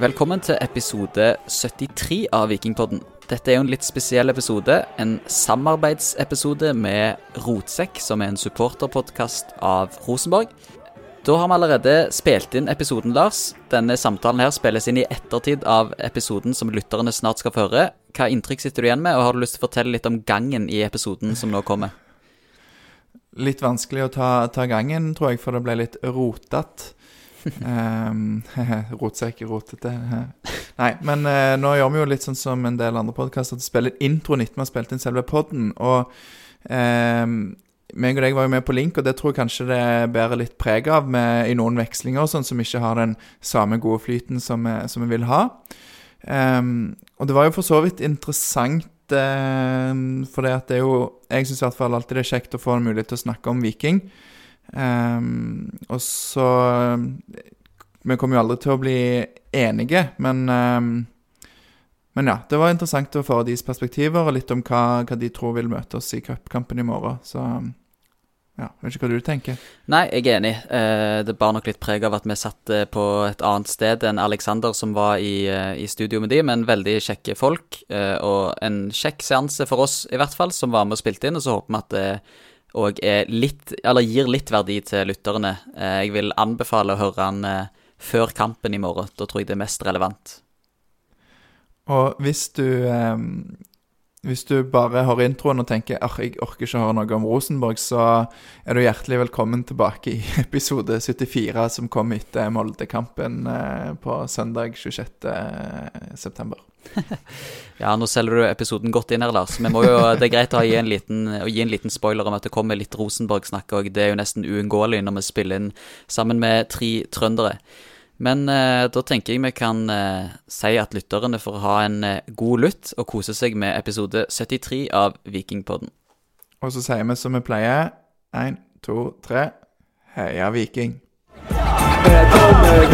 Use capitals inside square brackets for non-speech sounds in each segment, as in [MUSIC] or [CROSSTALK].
Velkommen til episode 73 av Vikingpodden. Dette er jo en litt spesiell episode. En samarbeidsepisode med Rotsekk, som er en supporterpodkast av Rosenborg. Da har vi allerede spilt inn episoden, Lars. Denne samtalen her spilles inn i ettertid av episoden som lytterne snart skal føre. Hva inntrykk sitter du igjen med, og har du lyst til å fortelle litt om gangen i episoden som nå kommer? Litt vanskelig å ta, ta gangen, tror jeg, for det ble litt rotete. Um, [LAUGHS] rotsekk, rotete. Nei, men uh, nå gjør vi jo litt sånn som en del andre podkaster, at vi spiller introen etter vi har spilt inn selve podden. Og um, meg og deg var jo med på link, og det tror jeg kanskje det bærer litt preg av med, i noen vekslinger sånn, som ikke har den samme gode flyten som vi, som vi vil ha. Um, og det var jo for så vidt interessant, for det at det er jo Jeg syns i hvert fall alltid det er kjekt å få en mulighet til å snakke om Viking. Um, og så Vi kommer jo aldri til å bli enige, men um, Men ja, det var interessant å få deres perspektiver, og litt om hva, hva de tror vil møte oss i cupkampen i morgen. Så ja, vet ikke hva du tenker. Nei, jeg er enig. Eh, det bar nok litt preg av at vi satt eh, på et annet sted enn Alexander, som var i, eh, i studio med de, men veldig kjekke folk. Og en kjekk seanse for oss, i hvert fall, som var med og spilte inn. Og så håper vi at og litt, gir litt verdi til lytterne. Eh, jeg vil anbefale å høre han eh, før kampen i morgen. Da tror jeg det er mest relevant. Og hvis du eh, Hvis du bare hører introen og tenker at jeg orker ikke å høre noe om Rosenborg, så er du hjertelig velkommen tilbake i [LAUGHS] episode 74, som kom etter Molde-kampen eh, på søndag 26.9. [LAUGHS] ja, nå selger du episoden godt inn her, Lars. Vi må jo, det er greit å gi en liten, gi en liten spoiler om at det kommer litt Rosenborg-snakk òg. Det er jo nesten uunngåelig når vi spiller inn sammen med tre trøndere. Men eh, da tenker jeg vi kan eh, si at lytterne får ha en eh, god lytt og kose seg med episode 73 av Vikingpodden. Og så sier vi som vi pleier. Én, to, tre. Heia Viking. Her kommer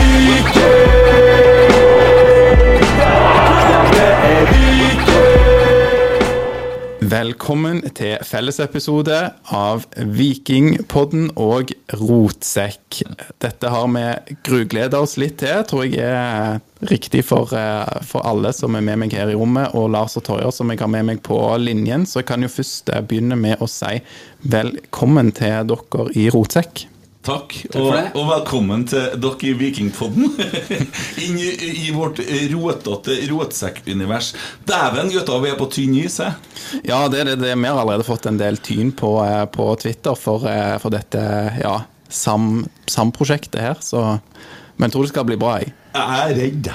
Velkommen til fellesepisode av Vikingpodden og Rotsekk. Dette har vi grugleda oss litt til, tror jeg er riktig for, eh, for, alle som er med meg her i rommet, og Lars og Torjer som jeg har med meg på linjen. Så jeg kan jo først begynne med å si velkommen til dere i Rotsekk. Takk, og, og, velkommen til dere i Vikingpodden. [LAUGHS] Inn i, i, vårt rotete rotsekkunivers. Dæven, gutta, vi er på tynn is, eh? Ja, det er det, det. Vi har allerede fått en del tyn på, eh, på Twitter for, eh, for dette ja, SAM-prosjektet her. Så, men jeg tror det skal bli bra, jeg. Jeg er redd.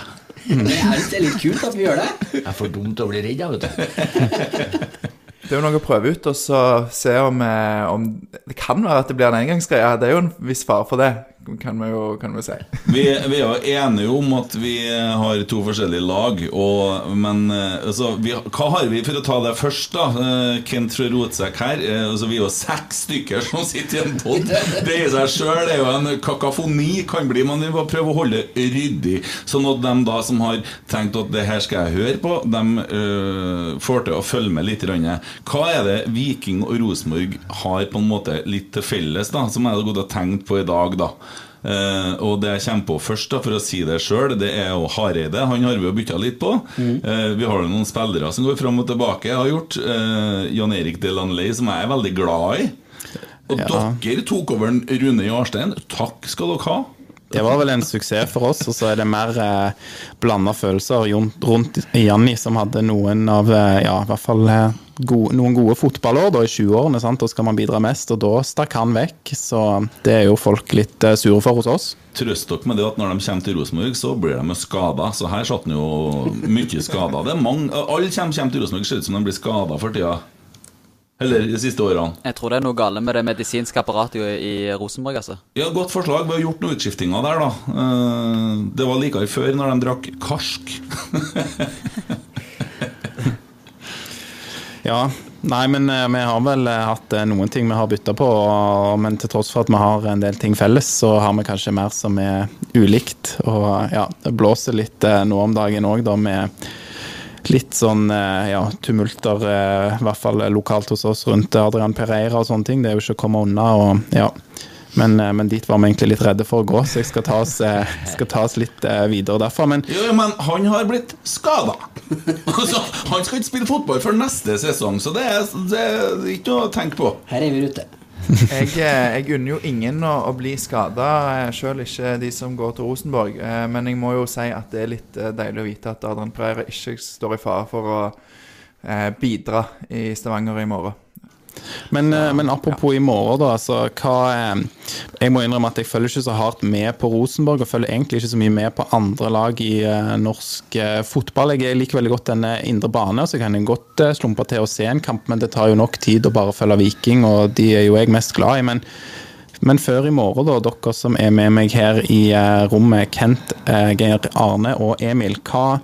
Det er litt kult at vi gjør det. Jeg er for dum til å bli redd, vet du. [LAUGHS] Det er jo noe å prøve ut og så se om, om, Det kan være at det blir en engangsgreie. Det er jo en viss fare for det kan vi jo kan vi si. [LAUGHS] vi, vi, er enige om at vi har to forskjellige lag, og, men eh, altså, vi, hva har vi for å ta det først, da? Eh, Kent fra Rotsekk her. Eh, altså, vi er jo seks stykker som sitter i en pod. Det i seg sjøl er jo en kakafoni, kan bli, men vi må prøve å holde ryddig. Sånn at de da som har tenkt at det her skal jeg høre på, de øh, får til å følge med litt. Hva er det Viking og Rosenborg har på en måte litt til felles, da, som jeg hadde gått og tenkt på i dag? da Uh, og det jeg kommer på først, da, for å si det sjøl, det er jo Hareide. Han har vi jo bytta litt på. Mm. Uh, vi har jo noen spillere som går fram og tilbake. Jeg har gjort uh, Jan Erik Delanley, som jeg er veldig glad i. Og ja. dere tok over Rune Jarstein. Takk skal dere ha. Det var vel en suksess for oss, og så er det mer eh, blanda følelser rundt Janni, som hadde noen av Ja, i hvert fall gode, noen gode fotballår da, i 20-årene. Da skal man bidra mest, og da stakk han vekk. Så det er jo folk litt uh, sure for hos oss. Trøst dere med det at når de kommer til Rosenborg, så blir de skada. Så her satt han jo mye skada. Alle kommer, kommer til Rosenborg, ser ut som de blir skada for tida. Eller de siste årene. Jeg tror det er noe galt med det medisinske apparatet i Rosenborg. altså. Ja, Godt forslag. Vi har gjort noen utskiftinger der, da. Eh, det var likere før, når de drakk karsk. [LAUGHS] Ja. Nei, men eh, vi har vel eh, hatt eh, noen ting vi har bytta på. Men til tross for at vi har en del ting felles, så har vi kanskje mer som er ulikt. Og ja, det blåser litt nå om dagen òg, da, med litt sånn ja, tumulter, i hvert fall lokalt hos oss, rundt Adrian Pereira og sånne ting. Det er jo ikke å komme unna. og ja Men, men dit var vi egentlig litt redde for å gå, så jeg skal ta oss, skal ta oss litt videre derfra. Men jo, men han har blitt skada. [LAUGHS] altså, han skal ikke spille fotball før neste sesong, så det er, det er ikke noe å tenke på. Her er vi ute. Jeg, eh, jeg unner jo ingen å, å bli skada, sjøl ikke de som går til Rosenborg. Eh, Men jeg må jo si at det er litt eh, deilig å vite at Adrian Pereira ikke står i fare for å eh, bidra i Stavanger i morgen. Men, ja, men apropos i morgen, da. Altså, hva, eh, jeg må innrømme at jeg følger ikke så hardt med på Rosenborg, og følger egentlig ikke så mye med på andre lag i uh, norsk uh, fotball. Jeg liker veldig godt denne indre bane, så kan jeg godt uh, slumpe til å se en kamp, men det tar jo nok tid å bare følge Viking, og de er jo jeg mest glad i. men men før i morgen, da, dere som er med meg her i eh, rommet, Kent, eh, Geir Arne og Emil, hva,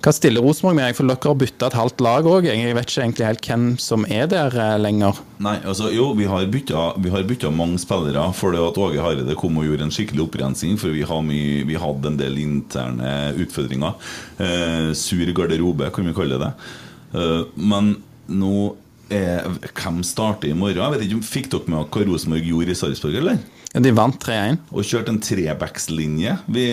hva stiller Rosenborg med? For dere har bytta et halvt lag òg. Jeg vet ikke egentlig helt hvem som er der eh, lenger. Nei, altså jo, vi har bytta, mange spillere For det at Åge Hareide kom og gjorde en skikkelig opprensing. For vi, mye, vi hadde en del interne utfordringer. Eh, sur garderobe, kan vi kalle det. Eh, men nå er, Hvem starter i morgen? Jeg vet ikke, Fikk dere med hva Rosenborg gjorde i Sarpsborg, eller? Ja, De vant 3-1. Og kjørte en trebackslinje. Vi,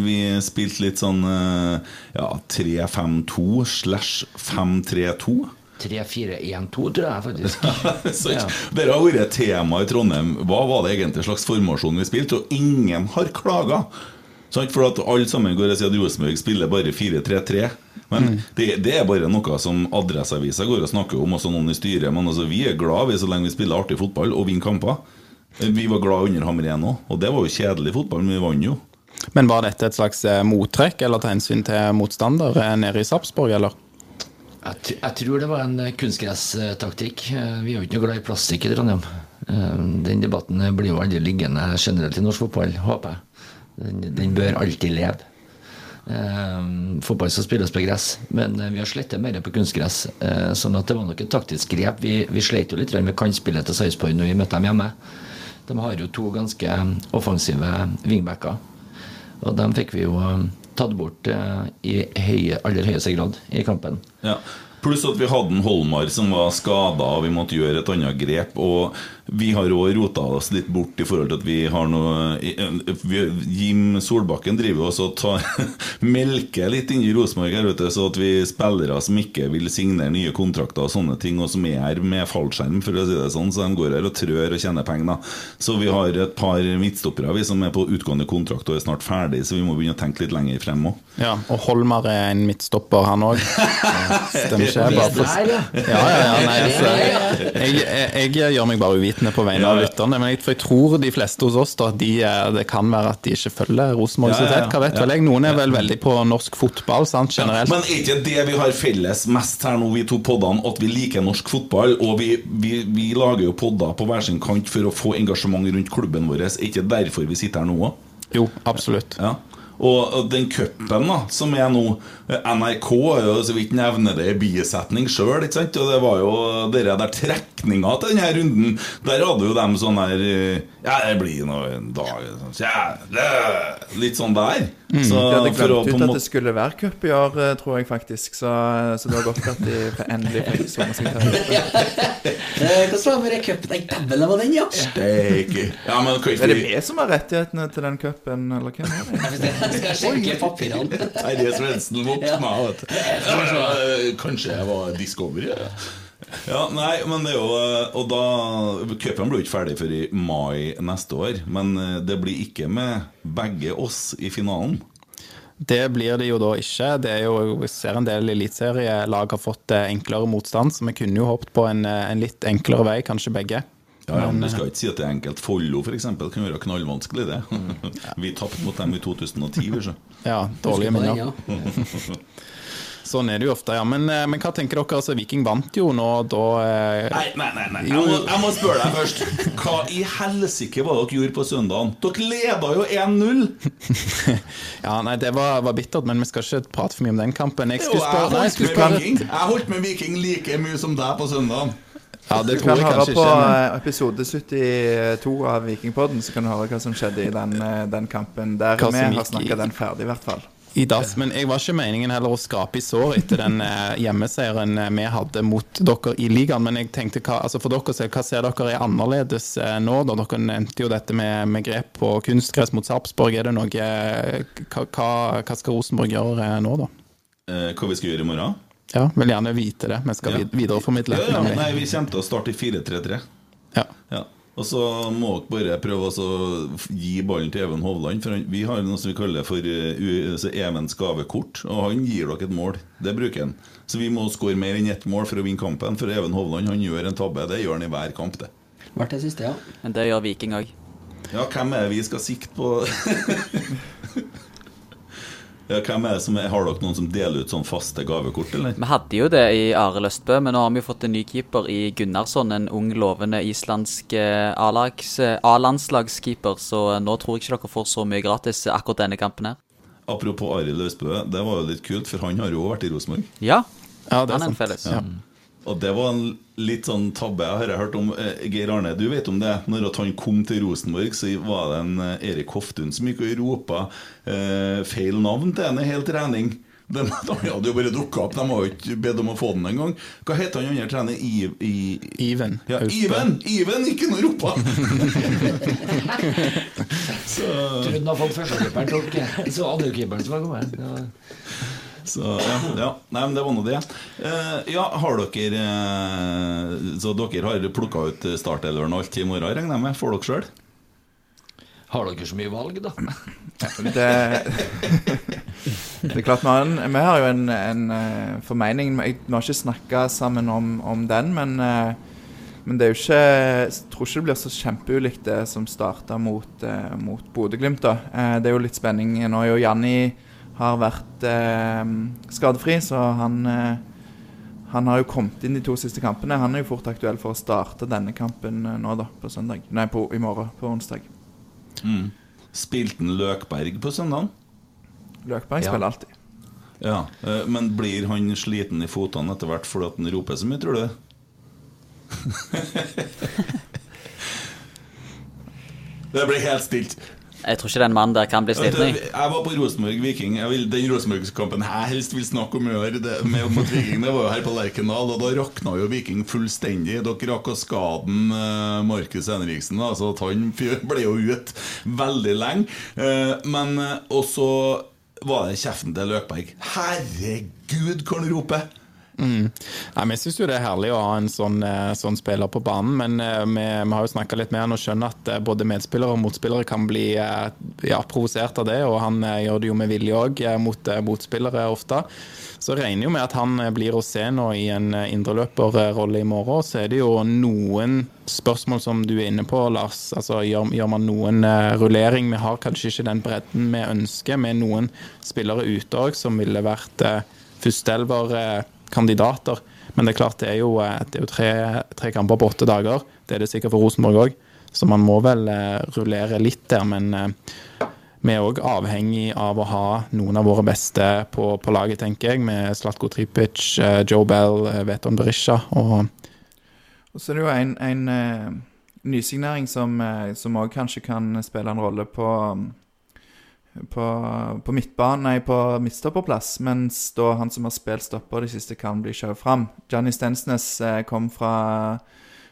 vi spilte litt sånn eh, ja, 3-5-2 slash 5-3-2. 3-4-1-2, tror jeg faktisk. [LAUGHS] Så Ja. Dere har vært tema i Trondheim. Hva var det egentlig slags formasjon vi spilte? Og ingen har klaga. Sant? For at alle sammen går og sier at Rosenborg spiller bare 4-3-3. Men det, det er bare noe som Adresseavisa går og snakker om, også noen i styret. Men altså, vi er glad vi så lenge vi spiller artig fotball og vinner kamper. Vi var glad under Hamren òg, og det var jo kjedelig fotball, men vi vant jo. Men var dette et slags eh, mottrekk eller ta hensyn til motstander eh, nede i Sarpsborg, eller? Jeg, jeg tror det var en eh, kunstgresstaktikk. Vi er jo ikke noe glad i plastikk i Trondheim. Den debatten blir jo aldri liggende generelt i norsk fotball, håper jeg. Den, den bør alltid leve. Eh, fotball skal spilles på gress, men vi har slettet mer på kunstgress. Eh, sånn at det var nok et taktisk grep. Vi, vi slet jo litt med kantspillet til Sarpsborg når vi møtte dem hjemme. De har jo to ganske offensive wingbacker. Og dem fikk vi jo eh, tatt bort eh, i høye, aller høyeste grad i kampen. Ja. Pluss at vi hadde en Holmar som var skada, og vi måtte gjøre et annet grep. Og vi har òg rota oss litt bort i forhold til at vi har noe vi, Jim Solbakken driver oss og tar [LAUGHS] melker litt inni Rosenborg her, vet du, så at vi spillere som ikke vil signere nye kontrakter og sånne ting, og som er med fallskjerm, for å si det sånn, så de går her og trør og tjener penger. da. Så vi har et par midtstoppere vi som er på utgående kontrakt og er snart ferdig, så vi må begynne å tenke litt lenger frem òg. Ja, og Holmar er en midtstopper, han òg. [LAUGHS] Stemmer ikke? Bare for... Ja. Ja, ja, ja, nei, altså, jeg, jeg, jeg gjør meg bare uvitende på vegne Ja, av lytterne. Men jeg, for jeg tror de fleste hos oss da, de, er- det kan være at de ikke følger Rosenborg ja. ja, Hva vet vel jeg? Noen er vel veldig på norsk fotball sant, generelt. Men er ikke det vi har felles mest her nå, vi to poddene, at vi liker norsk fotball? Og vi, vi, vi lager jo podder på hver sin kant for å få engasjement rundt klubben vår. Er ikke derfor vi sitter her nå òg? Jo, absolutt. Ja. Og den cupen som er nå eh, NRK er jo så vidt nevner det i bisetning sjøl. Og det var jo dere der trekninga til denne runden. Der hadde jo dem sånn her eh, Ja, det blir nå en dag sånn, Kjæle Litt sånn der. Så De hadde for å ut at det skulle være cup i år, eh, tror jeg faktisk. Så, så det var godt at de [LAUGHS] endelig fikk sånne sekretærer. til Hva var det cupen? Nei, dæven, det var den, ja! Steike. Ja, men kan Er det vi vi som har rettighetene til den cupen, eller hvem er det? Jeg skal sjekke papirene. Terje Svendsen meg, vet du. Ja, Kanskje jeg var Discovery? Ja. Ja, nei, men det er jo Og da Cupen blir jo ikke ferdig før i mai neste år. Men eh, det blir ikke med begge oss i finalen. Det blir det jo da ikke. Det er jo, Vi ser en del eliteserielag har fått eh, enklere motstand, så vi kunne jo håpet på en, eh, en litt enklere vei, kanskje begge. Ja, ja, men Du skal ikke si at det er enkelt. Follo for eksempel, kan være knallvanskelig, det. [LAUGHS] Vi tapte mot dem i 2010. vi, så. Ja, dårlige minner. [LAUGHS] Sånn er det jo ofte, ja. Men, eh, men hva tenker dere? altså Viking vant jo nå, da eh, Nei, nei, nei, nei. Jeg, må, jeg må spørre deg først. Hva i helsike var det dere gjorde på søndagen? Dere leda jo 1-0! [LAUGHS] Ja, nei, det var, var bittert, men vi skal ikke prate for mye om den kampen. Jeg Jo, jeg spørre Nei, jeg holdt Jeg holdt med Viking like mye som deg på søndagen. Ja, det Du tror kan jeg høre kanskje på ikke. Men... eh, episode 72 av Vikingpodden, så kan du høre hva som skjedde i den, eh, den kampen. Der vi har snakka den ferdig, i hvert fall. i dass. Men jeg var ikke meningen heller å skrape i sår etter den eh, hjemmeseieren vi hadde mot dere i ligaen. Men jeg tenkte, hva, altså for dere, hva ser dere er annerledes nå? da? Dere nevnte jo dette med, med grep på kunstgress mot Sarpsborg. Er det noe, hva, hva, hva skal Rosenborg gjøre nå, da? Eh, hva vi skal gjøre i morgen? Ja, Vil gjerne vite det. men skal Ja. videreformidle. Ja, ja, nemlig. nei, vi kommer til å starte i 4-3-3. Ja. Ja. Og så må dere bare prøve å gi ballen til Even Hovland. For vi har noe som vi kaller for eh, altså Evens gavekort. Og han gir dere et mål. Det bruker han. Så vi må skåre mer enn ett mål for å vinne kampen. For Even Hovland han gjør en tabbe. Det gjør han i hver kamp, det. Hvert det siste, ja. Men det gjør Viking òg. Ja, hvem er det vi skal sikte på? [LAUGHS] ja, hvem er det som er, Har dere noen som deler ut sånn faste gavekort, eller? Vi hadde jo det i Are Løstbø, men nå har vi jo fått en ny keeper i Gunnarsson. En ung, lovende islandsk eh, eh, A-landslagskeeper. Så nå tror jeg ikke dere får så mye gratis akkurat denne kampen her. Apropos Arild Østbø, det var jo litt kult, for han har jo vært i Rosenborg. Ja, Ja, det er han er en sant. felles. Ja. Og det var en litt sånn tabbe jeg har hørt om. Eh, Geir Arne, du vet om det? Når at han kom til Rosenborg, så var det en eh, Erik Hoftun som gikk og ropa eh, feil navn til henne i hel trening. De, [LAUGHS] de hadde jo bare dukka opp, de har jo ikke bedt om å få den engang. Hva het han andre trener? I, i, Iven. ja, Iven! Iven! [LAUGHS] [LAUGHS] Ikke noe ropa! Trodde han hadde fått førstekeeperen, tok så andrekeeperen som var kommet. Ja. Så ja, ja. Nei, men det var nå det. Eh, ja, har dere eh, Så dere har plukka ut startelveren og alt i morgen, regner jeg med? Får dere sjøl? Har dere så mye valg, da? Det, det er klart, har, vi har jo en, en eh, formening Vi har ikke snakka sammen om, om den, men, eh, men det er jo ikke Jeg tror ikke det blir så kjempeulikt det som starta mot, uh, mot Bodø-Glimt. Eh, det er jo litt spenning. Nå er jo Janni har vært eh, skadefri, så han eh, han har jo kommet inn de to siste kampene. Han er jo fort aktuell for å starte denne kampen eh, nå, da, på søndag. Nei, på, i morgen, på onsdag. Mm. Spilte han Løkberg på søndagen? Løkberg Ja. spiller alltid. Ja, eh, Men blir han sliten i fotene etter hvert fordi at han roper så mye, tror du? [LAUGHS] det blir helt stilt. Jeg tror ikke den mannen der kan bli sliten. jeg. Jeg var på Rosenborg Viking. Jeg vil, den Rosenborg-kampen jeg helst vil snakke om i år, det, med, mot Viking, det var jo her på Lerkendal. Og da rakna jo Viking fullstendig. Dere rakk å skade eh, Markus Henriksen, da, så han ble jo ute veldig lenge. Eh, men også var det kjeften til Løkberg. Herregud, hvor han roper! Nei, jeg syns jo det er herlig å ha en sånn, eh, sånn spiller på banen, men eh, vi, vi har jo snakka litt med han og skjønner at eh, både medspillere og motspillere kan bli ja, provosert av det, og han gjør det jo med vilje òg mot motspillere ofte. Så regner jo med at han blir å se nå i en indreløperrolle i morgen. Så er det jo noen spørsmål som du er inne på, Lars. Altså, gjør, gjør man noen rullering? Vi har kanskje ikke den bredden vi ønsker, med noen spillere ute òg som ville vært eh, førsteelverkandidater. Men det er klart, det er jo, eh, det er jo tre, tre kamper på åtte dager. Det er det sikkert for Rosenborg òg. Så man må vel eh, rullere litt der. Men eh, vi er òg avhengig av å ha noen av våre beste på, på laget, tenker jeg. Med Slatko Tripic, Joe Bell, Veton Berisha. Og Og så er det jo en, en nysignering som òg kanskje kan spille en rolle på på, på midtbanen, nei, på midtstopperplass, mens da han som har spilt stopper de siste, kan bli skjøvet fram. Johnny Stensnes eh, kom fra,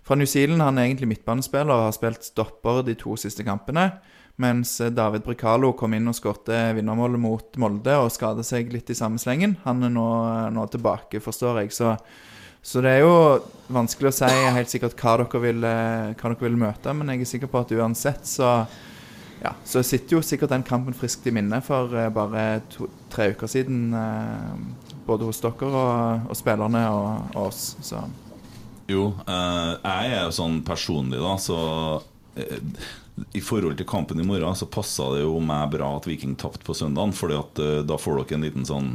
fra New Zealand. Han er egentlig midtbanespiller og har spilt stopper de to siste kampene. Mens eh, David Bricalo kom inn og skårte vinnermålet mot Molde og skadet seg litt i samme slengen. Han er nå, nå tilbake, forstår jeg. Så så det er jo vanskelig å si helt sikkert hva dere vil, eh, hva dere vil møte, men jeg er sikker på at uansett så ja, så sitter jo sikkert den kampen friskt i minne for eh, bare to, tre uker siden. eh, både hos dere og, og spillerne og, og oss. Så Jo, eh, jeg er jo sånn personlig, da, så I forhold til kampen i morgen, så passa det jo meg bra at Viking tapte på søndagen, Fordi at da får dere en liten sånn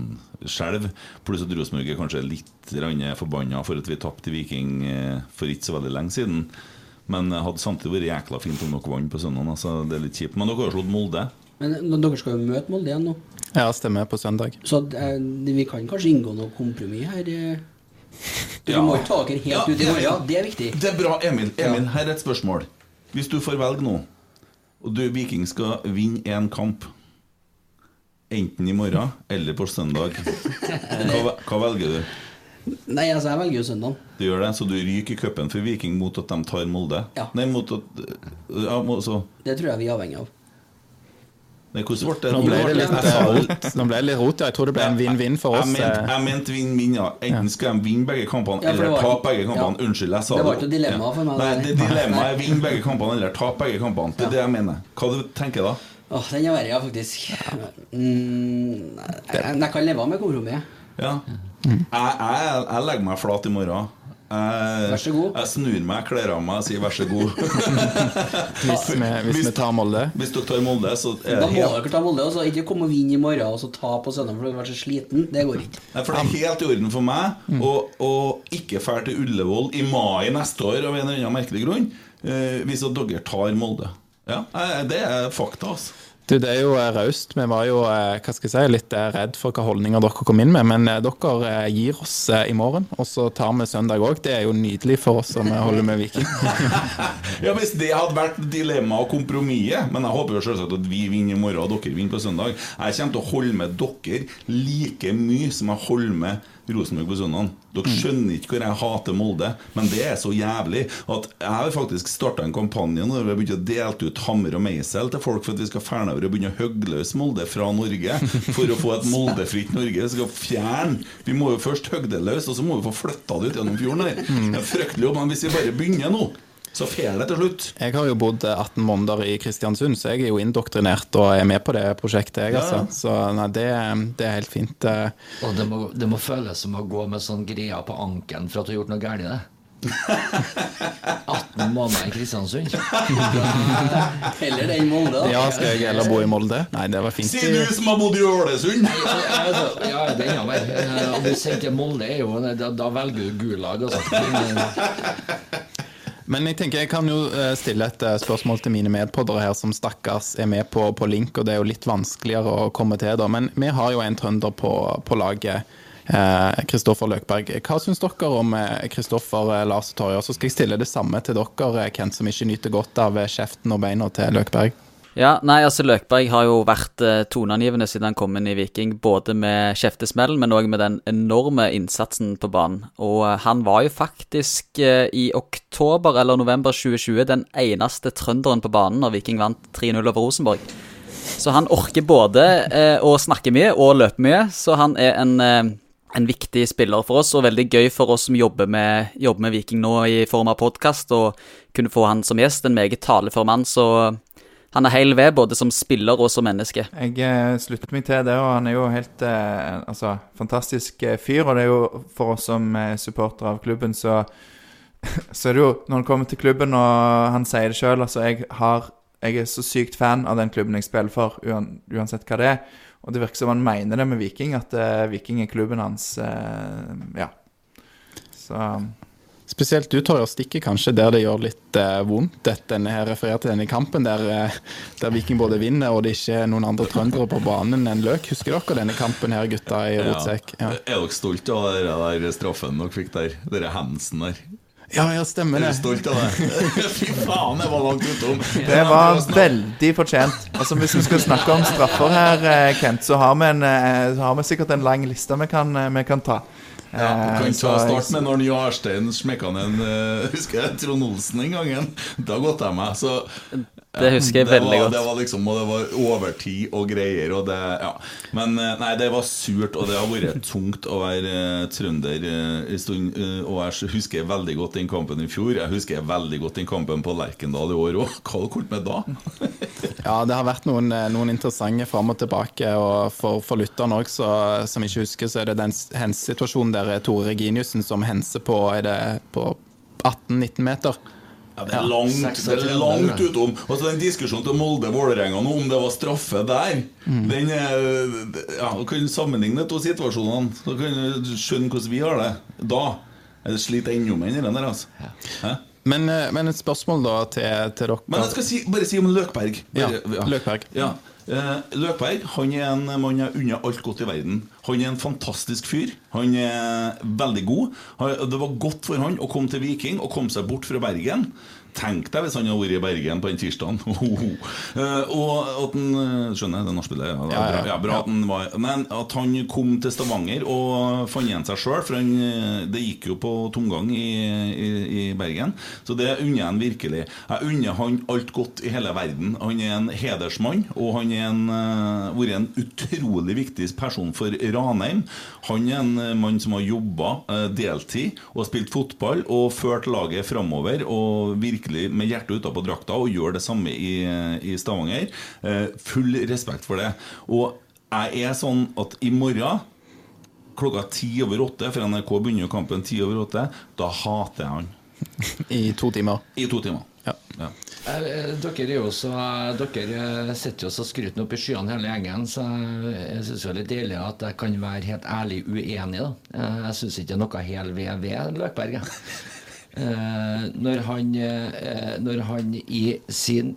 skjelv. Pluss at Rosenborg er kanskje litt forbanna for at vi tapte Viking for ikke så veldig lenge siden. Men hadde samtidig vært jækla fint om dere vant på søndag. Altså, det er litt kjipt. Men dere har jo slått Molde. Men dere skal jo møte Molde igjen nå, ja, stemmer på søndag. så eh, vi kan kanskje inngå noe kompromiss her. eh. Vi Ja. må ikke ta dere helt Ja, ut i ja, morgen. ja. Det er viktig. Det er bra, Emil. Emil, her er et spørsmål. Hvis du får velge nå, og du Viking skal vinne én kamp enten i morgen eller på søndag. [LAUGHS] Hva, hva velger du? Nei, altså, jeg velger jo søndag. Du gjør det, Så du ryker i cupen for Viking mot at de tar Molde? Ja. Nei, mot at ja, må- så, Det tror jeg vi er avhengig av. Nei, hvordan ble det? Nå ble det litt, sa eh, det. rot. Nå ble det litt rot, ja. Jeg tror det ble en vinn-vinn for oss. Jeg mente, eh. vinn-vinn, ja. Enten skal de vinne begge kampene Ja, eller tape begge kampene. ja. Unnskyld, jeg sa Det var ikke noe dilemma for meg, Nei, det. det dilemmaet er vinne begge kampene eller tape begge kampene. Det er det jeg mener. Hva du tenker da? Åh, den er verre, ja, faktisk. Mm, jeg, jeg kan leve med kompromisset. Ja. Jeg, jeg, jeg legger meg flat i morgen. Jeg, Vær så god. Jeg snur meg, kler av meg og sier vær så god. [LAUGHS] Hvis vi, hvis vi tar Molde. Hvis dere tar Molde, så er Da må helt dere ta Molde. Altså. Ikke komme og vinne i morgen og så ta på søndag for dere har vært så sliten. Det går ikke. Nei, for det er helt i orden for meg å, mm. ikke dra til Ullevål i mai neste år av en eller annen merkelig grunn, eh, hvis dere tar Molde. Ja, eh, Det er fakta, altså. Du, Det er jo eh, raust. Vi var jo eh, hva skal jeg si, litt eh, redd for hva holdninger dere kom inn med, men dere gir oss i morgen, og så tar vi søndag òg. Det er jo nydelig for oss som holder med Viking. [LAUGHS] Ja, Hvis det hadde vært dilemmaet og kompromisset Men jeg håper jo selvsagt at vi vinner i morgen og dere vinner på søndag. Jeg kommer til å holde med dere like mye som jeg holder med Rosenborg på søndag. Dere skjønner ikke hvor jeg hater Molde, men det er så jævlig at jeg har faktisk starta en kampanje når vi har begynt å dele ut hammer og meisel til folk for at vi skal fjerne over og begynne å hogge løs Molde fra Norge. For å få et [LAUGHS] moldefritt Norge. Vi skal fjerne Vi må jo først hogge det løs, og så må vi få flytta det ut gjennom fjorden her. Det er fryktelig jobb, men hvis vi bare begynner nå så fer det til slutt. Jeg har jo bodd eh, 18 måneder i Kristiansund, så jeg er jo indoktrinert og er med på det prosjektet, jeg, Ja, altså. Så nei, det, det er helt fint. eh. Og det må, det må føles som å gå med sånn greia på ankelen for at du har gjort noe galt. i det [LAUGHS] 18 måneder i Kristiansund. [LAUGHS] Heller den Molde, da. Ja, skal jeg heller bo i Molde? Nei, det var fint. Sier du som har bodd i Ålesund! Ja, den det er mer. Eh, Om du sier til Molde, er jo, da, da velger du Gulag. Altså. [LAUGHS] Men jeg tenker jeg kan jo eh, stille et eh, spørsmål til mine medpoddere her, som stakkars er med på, på link, og det er jo litt vanskeligere å komme til, da. Men vi har jo en trønder på, på laget. Kristoffer Løkberg. Hva syns dere om Kristoffer Lars og Torje? Så skal jeg stille det samme til dere, Kent, som ikke nyter godt av eh, kjeften og beina til Løkberg. Ja, nei, altså Løkberg har jo vært eh, toneangivende siden han kom inn i Viking. Både med kjeftesmellen, men òg med den enorme innsatsen på banen. Og eh, han var jo faktisk eh, i oktober eller november 2020 den eneste trønderen på banen når Viking vant 3-0 over Rosenborg. Så han orker både å snakke mye og løpe mye, så han er en en viktig spiller for oss, og veldig gøy for oss som jobber med, jobber med Viking nå i form av podkast, og kunne få han som gjest. En meget talefør mann, så han er hel ved, både som spiller og som menneske. Jeg eh, slutter meg til det, og han er jo helt eh, altså, fantastisk eh, fyr. Og det er jo for oss som eh, supportere av klubben, så, [LAUGHS] så er det jo Når han kommer til klubben, og han sier det sjøl, altså jeg, har, jeg er så sykt fan av den klubben jeg spiller for, uansett hva det er. Og det virker som han mener det med Viking, at eh, Viking er klubben hans. eh, ja. Så Spesielt du, tør å stikke kanskje der det gjør litt eh, vondt. Dette, denne her refererer til denne kampen der, eh, der Viking både vinner og det ikke er noen andre trøndere på banen enn Løk. Husker dere denne kampen her, gutta i rotsekk? Ja. Er dere stolt av den der straffen dere fikk der? Dere handsen der? ja, ja, stemmer det. Er du stolt av det? [LAUGHS] Fy faen, det var langt utom. det var veldig fortjent. Altså Hvis vi skal snakke om straffer her, eh, Kent, så har vi, en, eh, så har vi sikkert en lang liste vi kan, vi kan ta. Ja, du Eh, kan ta start med når Jarstein smekka ned en eh, Husker jeg Trond Olsen den gangen? Da godta jeg meg. Så Det husker jeg det veldig var, godt. Det var liksom, og det var overtid og greier. Og det, ja. Men eh, nei, det var surt, og det har vært tungt å være eh, trønder eh, en stund. eh, og jeg husker veldig godt den kampen i fjor. Jeg husker veldig godt den kampen på Lerkendal i år òg. Hva har dere med da? [LAUGHS] Ja, det har vært noen, noen interessante fram og tilbake. Og for, for lytterne òg, som ikke husker, så er det den hensituasjonen der er Tore Reginiussen som henser på, er det på 18-19 meter. Ja, det er langt, det er langt utom. Og så den diskusjonen til Molde-Vålerenga nå om det var straffe der Den er, ja, Du kan sammenligne de to situasjonene, så kan du skjønne hvordan vi har det. Da Jeg sliter enda mer enn den der. Altså. Hæ? Men, eh, men et spørsmål da til, til dere. Men jeg skal si, bare si om Løkberg. Ja, Bare, Løkberg. Ja. Eh, Løkberg han er en mann jeg unner alt godt i verden. Han er en fantastisk fyr. Han er veldig god. Det var godt for han å komme til Viking og komme seg bort fra Bergen. Tenk deg hvis han hadde vært i Bergen på den tirsdagen. [LAUGHS] Eh, og at han eh, Skjønner, det nachspielet? Ja, Ja, ja. ja, bra at han var Men at han kom til Stavanger og fant igjen seg sjøl, for han, eh, det gikk jo på tomgang i, i, i Bergen. Så det unner jeg han virkelig. Jeg unner han alt godt i hele verden. Han er en hedersmann, og han en, eh, vært en utrolig viktig person for Ranheim. Han er en mann som har jobba deltid og spilt fotball og ført laget framover og virkelig med hjertet utapå drakta og gjør det samme i, i Stavanger. Eh, Full respekt for det. Og jeg er sånn at i morgen klokka ti over åtte, for NRK begynner jo kampen ti over åtte, da hater jeg han. [LAUGHS] I to timer. I to timer. Ja. Ja. Eh, eh, Dere er jo så Dere eh, sitter jo så skrytende opp i skyene hele gjengen, så jeg- syns det er litt deilig at jeg kan være helt ærlig uenig. da. Eh, Jeg syns ikke det er noe hel ved ved Løkberg. Eh, Når han, eh, når han i sin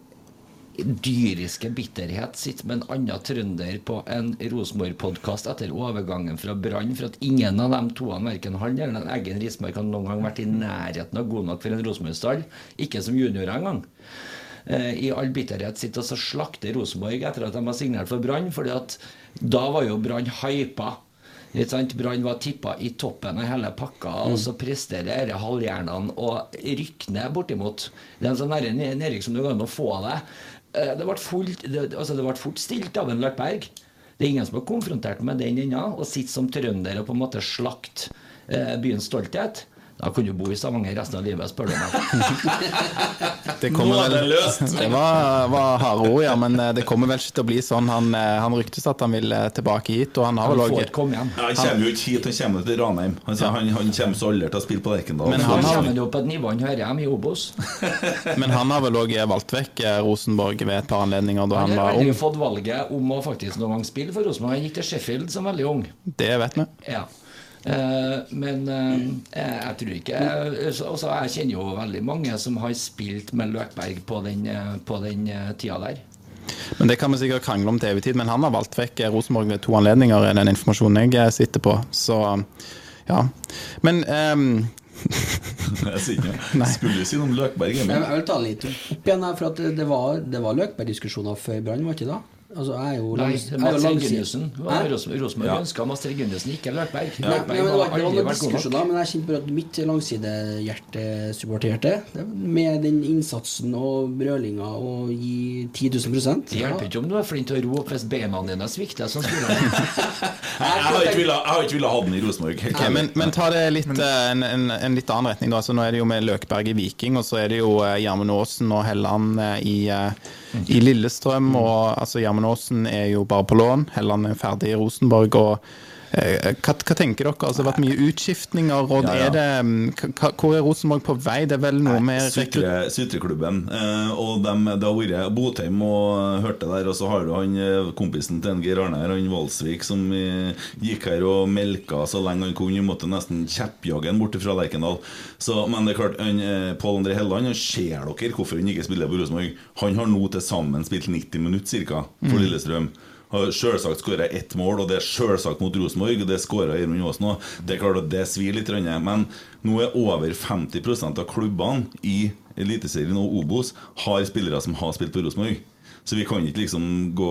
dyriske bitterhet sitter med en annen trønder på en Rosenborg-podkast etter overgangen fra Brann, for at ingen av de to, verken han eller Eggen Rismark, har noen gang vært i nærheten av god nok for en Rosenborg-stall. Ikke som juniorer engang. Eh, I all bitterhet sitter og slakter Rosenborg etter at de har signert for Brann, fordi at da var jo Brann hypa. Brann var tippa i toppen av hele pakka, og så presterer disse halvhjernene å rykke ned bortimot. Det er en sånn nedrykk som du kan å få av deg. Det ble, fullt, det, altså det ble fort stilt av en Løkberg. Det er ingen som har konfrontert med den ennå, og sitter som trønder og på en måte slakt eh, byens stolthet. Da kunne jo bo i Stavanger resten av livet, spør du meg. [LAUGHS] Det kommer er vel-! Det var, var harde ord, ja, men eh, det kommer vel ikke til å bli sånn. Han, eh, han ryktes at han vil eh, tilbake hit, og han har Han vel òg. Han kommer jo ikke hit, han kommer til Ranheim. Han, ja. han, han kommer så aldri til å spille på Lerkendal. Men Han han har- kommer jo på et nivå han hører hjemme i Obos. [LAUGHS] Men han har vel òg valgt vekk Rosenborg ved et par anledninger da Han han har var ung. fått valget om å faktisk noen gang spille for Rosenborg. Han gikk til Sheffield som veldig ung. Det vet vi. Ja. Eh, men eh, jeg, tror ikke eh, altså, Jeg kjenner jo veldig mange som har spilt med Løkberg på den, på den tida der. Men Det kan vi sikkert krangle om til evig tid, men han har valgt vekk Rosenborg ved to anledninger, er den informasjonen jeg sitter på. Så ja. Men um [LAUGHS] Jeg sier ikke. Skulle du si noe om Løkberg? Jeg, jeg vil ta litt opp igjen her, for at det- det var, det var Løkberg-diskusjoner før Brann, var ikke det? Altså, jeg er jo Nei, langs- jeg er jo Mats langside- Regundussen. Hæ? Rosenborg Ja. ønska Mats Gundersen, ikke Løkberg. Nei, nei, men det var ikke noen diskusjoner, men jeg kjente bare at mitt langsidehjerte-supporterhjerte Med den innsatsen og brølinga og gi 10 000 prosent Det hjelper ikke om du er flink til å ro opp hvis beina dine svikter som spiller. [LAUGHS] Jeg har ikke villet- ha den i Rosenborg. men, men ta det litt, eh, en, en, en litt annen retning. da. Nå er det jo med Løkberg i Viking, og så er det jo eh, Gjermund Aasen og Helland eh, i, i Lillestrøm. og altså Jermenåsen er jo bare på lån, Helland er ferdig i Rosenborg. og hva, hva tenker dere? Altså, det har vært mye utskiftninger. og Ja, ja. er det, mm, Hvor er Rosenborg på vei? Det er vel noe med. Sutre, Sutreklubben. Eh, og dem, det har vært Botheim og hørte der, og så har du han eh, kompisen til Geir Arne her, han Valsvik, som eh, gikk her og melka så lenge han kunne. Vi måtte nesten kjeppjage han bort fra Lerkendal. Så, men det er klart, han, eh, Pål André Helleland, han ser dere hvorfor han ikke spiller på Rosenborg. Han har nå til sammen spilt 90 minutter cirka for Lillestrøm. Har selvsagt skåra ett mål, og det er selvsagt mot Rosenborg. Det skåra Gjermund Aasen òg. Det er klart at det svir litt, men nå er over 50% av klubbene i Eliteserien og Obos har spillere som har spilt på Rosenborg. Så vi kan ikke liksom gå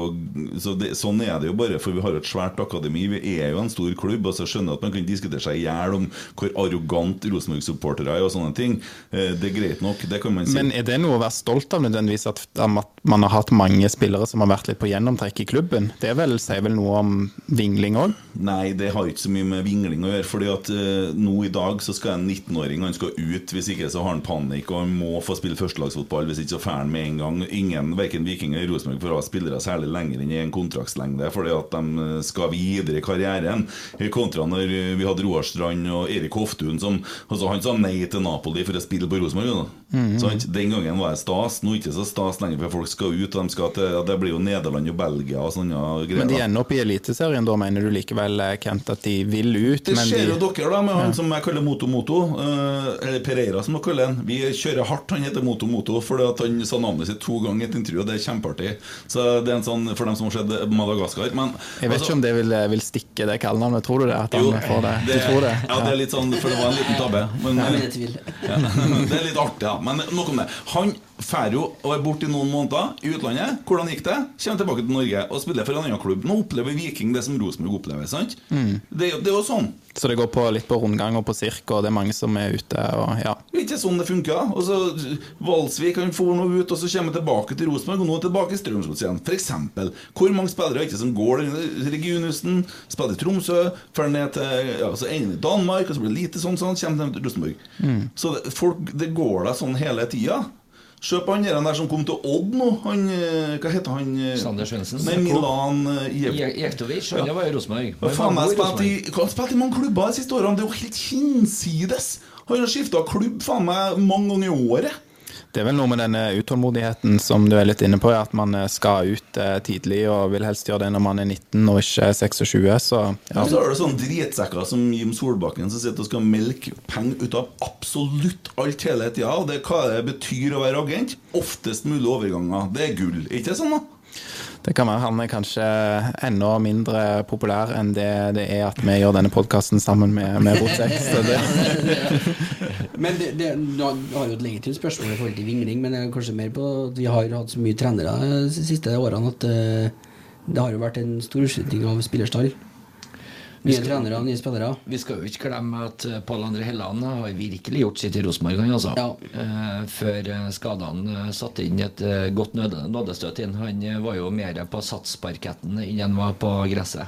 så det, Sånn er det jo bare, for vi har jo et svært akademi. Vi er jo en stor klubb, og så skjønner jeg at man kan diskutere seg i hjel om hvor arrogant Rosenborg-supportere er og sånne ting. Eh, Det er greit nok, det kan man si. Men er det noe å være stolt av nødvendigvis, at, at man har hatt mange spillere som har vært litt på gjennomtrekk i klubben? Det er vel, sier vel noe om vingling òg? Nei, det har ikke så mye med vingling å gjøre. Fordi at uh, nå i dag så skal en 19-åring Han skal ut. Hvis ikke så har han panikk, og han må få spille førstelagsfotball. Hvis ikke så får han med en gang. Ingen, Verken Viking eller Rosenborg å ha spillere særlig lenger enn i en kontraktslengde, fordi at de eh, skal videre i karrieren. I Kontra når eh, vi hadde Roar Strand og Erik Hoftun som altså Han sa nei til Napoli for å spille på Rosenborg. Mm -hmm. Den gangen var det stas. Nå er det ikke så stas lenger, for folk skal ut. Og de skal til, ja, det blir jo Nederland og Belgia og sånne greier. Men de ender opp i Eliteserien, da mener du likevel, eh, Kent, at de vil ut? Det skjer jo de, dere da med han som jeg kaller Moto Moto, eller Pereira som jeg kaller han. Vi kjører hardt, han heter Moto Moto fordi at han sa navnet sitt to ganger i et intervju, og det er kjempeartig. Party. Så det er en sånn for dem som har sett Madagaskar. Men Jeg vet ikke om det vil, vil stikke det kallenavnet. Tror du det? At han jo, får det? det, Du tror det? Ja, det er litt sånn, for det var en liten tabbe. Men, er i tvil. ja, det er litt artig, ja. Men nok om det. Han drar jo og er borte i noen måneder i utlandet. Hvordan gikk det? Kommer tilbake til Norge og spiller for en annen klubb. Nå opplever Viking det som Rosenborg opplever. sant? Mm. Det, det er jo sånn. Så det går på, litt på rundgang og på sirk, og det er mange som er ute. og ja. Det er ikke sånn det funker. Og så Valsvik han får noe ut, og så kommer han tilbake til Rosenborg, og nå er han tilbake i Strømsgodset igjen. For eksempel. Hvor mange spillere er ikke som går regionhusen, spiller i Tromsø, drar ned til ja, så ender Danmark, og så blir det lite sånn, sånn, kommer til Rosenborg. Så det, folk, det går da sånn hele tida. Se på han der som kom til Odd nå. Han, eh, hva heter han? eh, Sander Svendsen. Nei, Milan eh, Jev- Je- Jektovic, han var i Rosenborg. Han har spilt i mange klubber de siste årene. Det er jo helt hinsides. Han har skifta klubb faen meg mange ganger i året. Det er vel noe med denne utålmodigheten som du er litt inne på, at man eh, skal ut eh, tidlig og vil helst gjøre det når man er 19 og ikke 26. Så ja. Så er det sånne dritsekker som Jim Solbakken som sitter og skal melke penger ut av absolutt alt hele tida. Og det hva det betyr å være agent. Oftest mulig overganger. Det er gull. Ikke sant? sånn, da? Det kan være han er kanskje enda mindre populær enn det det er at vi gjør denne podkasten sammen med, med Rotex. [LAUGHS] Men det, det, du har jo et legitimt spørsmål i forhold til vingling, men det er kanskje mer på at vi har hatt så mye trenere de siste årene at eh, det har jo vært en stor utskifting av spillerstall. Nye trenere, nye spillere. Vi skal jo ikke glemme at eh, Pål André Helland har virkelig gjort sitt i Rosenborg. Altså. Ja. Eh, før eh, skadene satte inn et godt nådestøt inn. Han var jo mer på satsparketten enn han var på gresset.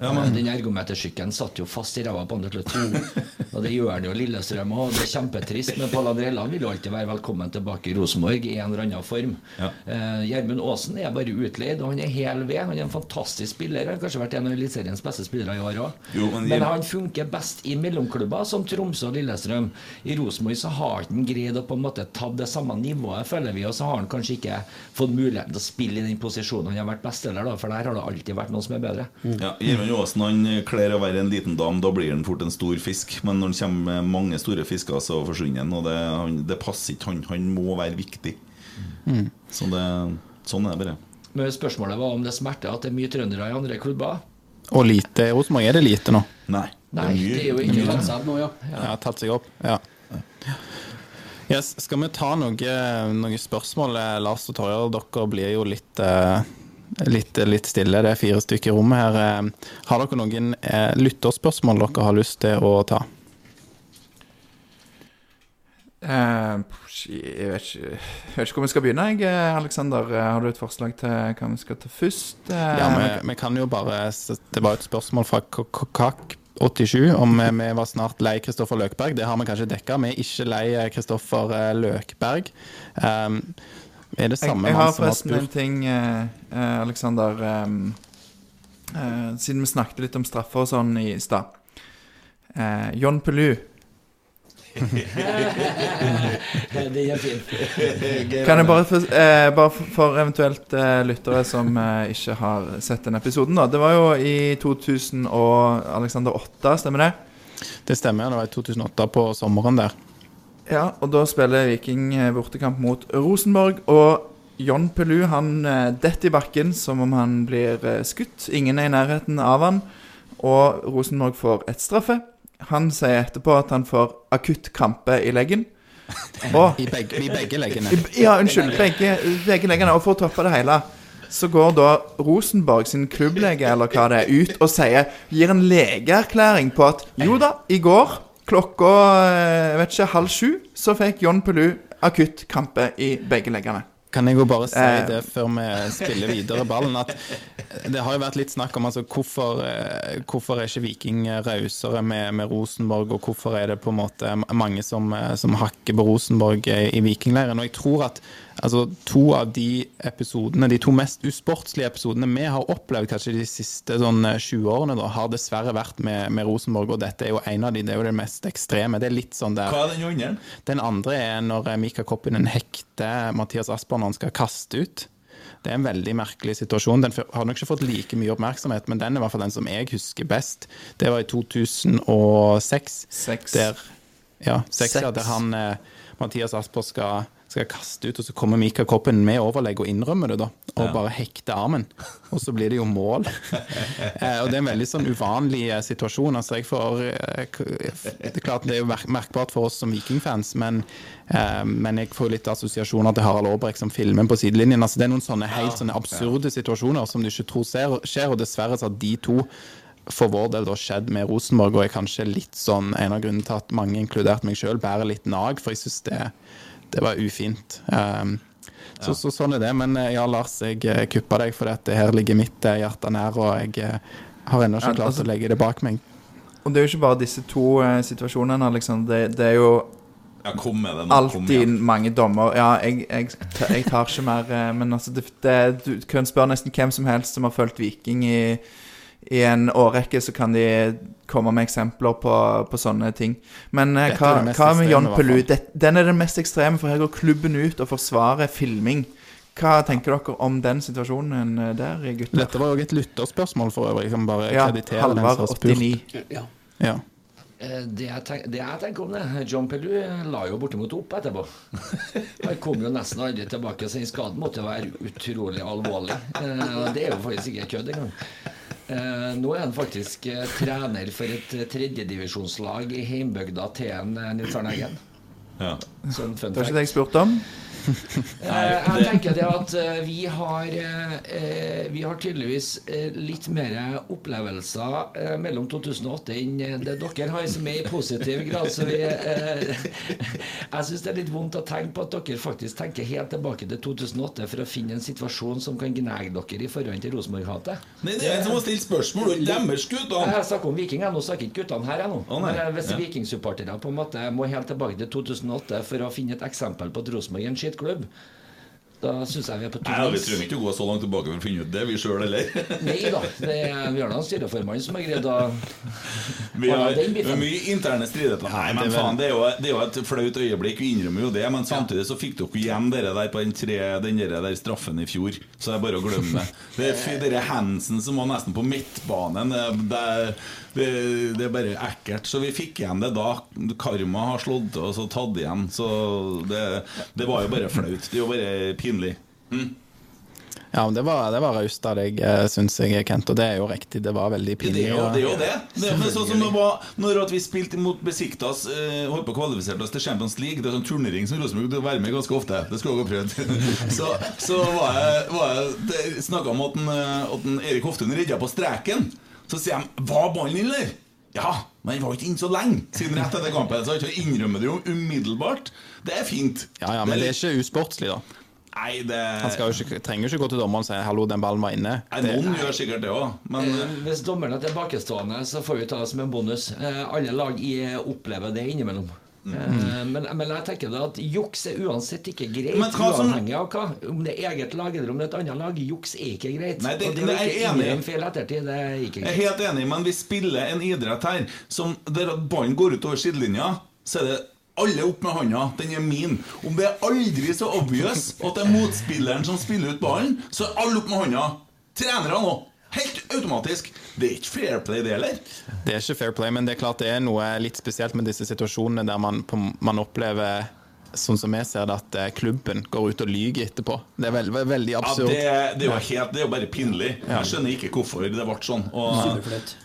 Ja, men- Den ergometersykkelen satt jo fast i ræva på han til slutt. [LAUGHS] Og det gjør han jo Lillestrøm òg. Det er kjempetrist. Men Helland vil jo alltid være velkommen tilbake i Rosenborg i en eller annen form. Ja. Eh, Gjermund Aasen er bare utleid, og han er hel ved. Han er en fantastisk spiller. Han har kanskje vært en av Eliteseriens beste spillere i år òg. Men Men han funker best i mellomklubber som Tromsø og Lillestrøm. I Rosenborg så har han greid å på en måte ta det samme nivået, føler vi, og så har han kanskje ikke fått muligheten til å spille i den posisjonen han har vært bestselger, da, for der har det alltid vært noen som er bedre. Ja, Gjermund Aasen han kler å være en liten dam. Da blir han fort en stor fisk. Men når han kommer med mange store fisker, så forsvinner han. Og det, han, det passer ikke han. Han må være viktig. Så det, sånn er det bare. Men spørsmålet var om det smerter at det er mye trøndere i andre klubber. og lite hos meg Er det lite nå? Nei. Nei, det er jo ikke opp nå, ja. Ja, har tatt seg opp. Ja. Yes, skal vi ta noe, noen spørsmål? Eh, Lars og Torjer, dere blir jo litt, eh, litt, litt stille. Det er fire stykker i rommet her. Eh, Har dere noen eh, lytterspørsmål dere har lyst til å ta? Uh, jeg, vet ikke, jeg vet ikke hvor vi skal begynne, jeg, Alexander. Eh, Har du et forslag til hva vi skal ta først? Uh, Ja, vi, vi kan jo bare Det var et spørsmål fra Kakak87 om eh, vi var snart lei Kristoffer Løkberg. Det har vi kanskje dekka. Vi er ikke lei Kristoffer Løkberg. Um, er det jeg, samme jeg mann har som har forresten en ting, eh, Aleksander. Alexander. ehm, eh, siden vi snakket litt om straffer og sånn i stad. Eh, John Pelu. Det er fint. Kan jeg bare, for, eh, bare for, eventuelt eh, lyttere som eh, ikke har sett den episoden, da. Det var jo i 2000 og Alexander 8, stemmer det? Det stemmer, det var i 2008 på sommeren der. Ja, og da spiller Viking eh, bortekamp mot Rosenborg, og John Pelu han eh, detter i bakken som om han blir eh, skutt. Ingen er i nærheten av han, og Rosenborg får et straffe. Han sier etterpå at han får akutt krampe i leggen. [LAUGHS] Og I begge, i begge leggene. Ja, unnskyld. Begge, begge leggene. Og for å toppe det hele, så går da Rosenborg sin klubblege eller hva det er, ut og sier Gir en legeerklæring på at jo da, i går klokka eh, jeg vet ikke, halv sju så fikk John Pelu akutt krampe i begge leggene. Kan jeg jo bare si Eh. det før vi spiller videre ballen, at det har jo vært litt snakk om altså, hvorfor, eh, hvorfor er ikke Viking rausere med, med Rosenborg, og hvorfor er det på en måte mange som, som hakker på Rosenborg i vikingleiren. Og jeg tror at altså, to av de episodene, de to mest usportslige episodene vi har opplevd kanskje de siste sånn eh, 20 årene, da, har dessverre vært med, med Rosenborg, og dette er jo en av de, det er jo det mest ekstreme. Det er litt sånn der Hva er den andre? den andre er når eh, Mika Koppinen hekter Mathias Asper når han skal kaste ut. Det er en veldig merkelig situasjon. Den har nok ikke fått like mye oppmerksomhet, men den er i hvert fall den som jeg husker best. Det var i 2006. Seks. Der, ja, seks, Seks. der han, eh, Mathias Asper skal skal jeg kaste ut, og så kommer Mika Koppen med overlegg og innrømmer det, da. Og bare hekter armen. Og så blir det jo mål. [LAUGHS] eh, og det er en veldig sånn uvanlig eh, situasjon. Altså, jeg får eh, Det er klart det er jo merk merkbart for oss som vikingfans, men, eh, men jeg får litt assosiasjoner til Harald Aabrekk som filmer på sidelinjen. Altså, det er noen sånne helt sånne absurde situasjoner som du ikke tror ser, skjer, og dessverre så har de to for vår del da skjedd med Rosenborg, og er kanskje litt sånn en av grunnene til at mange, inkludert meg sjøl, bærer litt nag, for jeg syns det, det var ufint. Um, så, så sånn er det. Men eh, ja, Lars, jeg eh, kuppa deg, for det her ligger mitt eh, hjerte nær, og jeg har ennå ikke Ja, klart altså- å legge det bak meg. Og det er jo ikke bare disse to eh, situasjonene, Alexander. Det, det er jo Ja, kom med det nå. Kom alltid mange dommer. Ja, jeg, jeg, jeg tar ikke mer Men altså, det, det, du kan spørre nesten hvem som helst som har fulgt Viking i, i en årrekke, så kan de komme med eksempler på, på sånne ting. Men eh, hva, hva med John Pelu? Den er den mest ekstreme, for her går klubben ut og forsvarer filming. Hva tenker dere om den situasjonen eh, der, gutter? Dette var jo et lytterspørsmål for øvrig. Jeg kan bare Ja, kreditere Halvard 89. Ja. Ja. Eh, Det jeg, tenk, det jeg tenker om det John Pelu la jo bortimot opp etterpå. [LAUGHS] Han kom jo nesten aldri tilbake, så den skaden måtte være utrolig alvorlig. Eh, Det er jo faktisk ikke kødd engang. Eh, Nå er han faktisk eh, trener for et eh, tredjedivisjonslag i heimbygda til en eh, Nils Arne Eggen. Ja. Sånn fun Det var ikke det jeg spurte om. [LAUGHS] Eh, Jeg tenker det at eh, vi har eh, Vi har tydeligvis litt mer opplevelser mellom 2008 enn det dere har, som er i positiv grad. Så vi [LAUGHS] Jeg syns det er litt vondt å tenke på at dere faktisk tenker helt tilbake til 2008 for å finne en situasjon som kan gnage dere i forhold til Rosenborg-hatet. Nei, det er en som har stilt spørsmål, om deres gutter. Jeg snakker om Viking, jeg nå snakker ikke guttene her. Jeg nå. Men, Hvis Ja. vikingsupportere på en måte må helt tilbake til 2008 for å finne et eksempel på at Rosenborg er en skittklubb, da syns jeg vi er på Nei, Vi trenger ikke å gå så langt tilbake for å finne ut det, vi sjøl heller. [LAUGHS] Nei da. Det er, vi har da en styreformann som har greid å [LAUGHS] Vi har, den biten. mye interne stridigheter. Nei, men faen, det er, jo, det er jo et flaut øyeblikk, vi innrømmer jo det. Men samtidig så fikk dere igjen dere der på den, tre, den der, der straffen i fjor. Så det er bare å glemme [LAUGHS] det. Det er Hansen som var nesten på midtbanen. Det, det, det, det er bare ekkelt. Så vi fikk igjen det da. Karma har slått til oss og tatt igjen. Så det, det var jo bare flaut. Det jo bare pinlig. Ja, men det var, det var raust av deg, syns jeg, Kent. Og det er jo riktig. Det var veldig pinlig. det er jo det. Er jo det. det er, men sånn som det var Når vi spilte mot Besiktas eh, Holdt på å kvalifisere oss til Champions League Det er sånn turnering som Rosenborg å være med ganske ofte Det skulle jeg ha prøvd [LAUGHS] Så, så var jeg, var jeg snakka om at, den, eh, at den Erik Hoftun redda på streken Så sier de Var ballen inne?' eller? Ja, men den var ikke inn så lenge Siden rett etter kampen Så jeg innrømmer det jo umiddelbart Det er fint Ja, ja, men det er ikke usportslig, da. Nei, det Han skal jo ikke, trenger jo ikke gå til dommeren og si 'hallo, den ballen var inne'. Nei, Noen gjør sikkert det også Men eh, Hvis dommeren er tilbakestående, så får vi ta det som en bonus. Eh, Alle lag i- opplever det innimellom. Eh, Men, men jeg tenker da at juks er uansett ikke greit, som- uavhengig av hva. Om det er eget lag eller om det er et annet lag. Juks er ikke greit. Nei, det- Og det er ikke enig feil ettertid. Det er ikke greit. Jeg er helt enig, men vi spiller en idrett her som der at ballen går utover sidelinja, så er det alle opp med hånda. Den er min. Om det er aldri så obvious at det er motspilleren som spiller ut ballen, så er alle opp med hånda. Trenere nå. Helt automatisk. Det er ikke fair play, det heller. Det er ikke fair play, men det er klart det er noe litt spesielt med disse situasjonene der man, man opplever Sånn som jeg ser det, at eh, klubben går ut og lyver etterpå. Det er veld, veldig Ja, absurd. det, det er jo helt, det er jo bare pinlig. Jeg skjønner ikke hvorfor det ble sånn. Og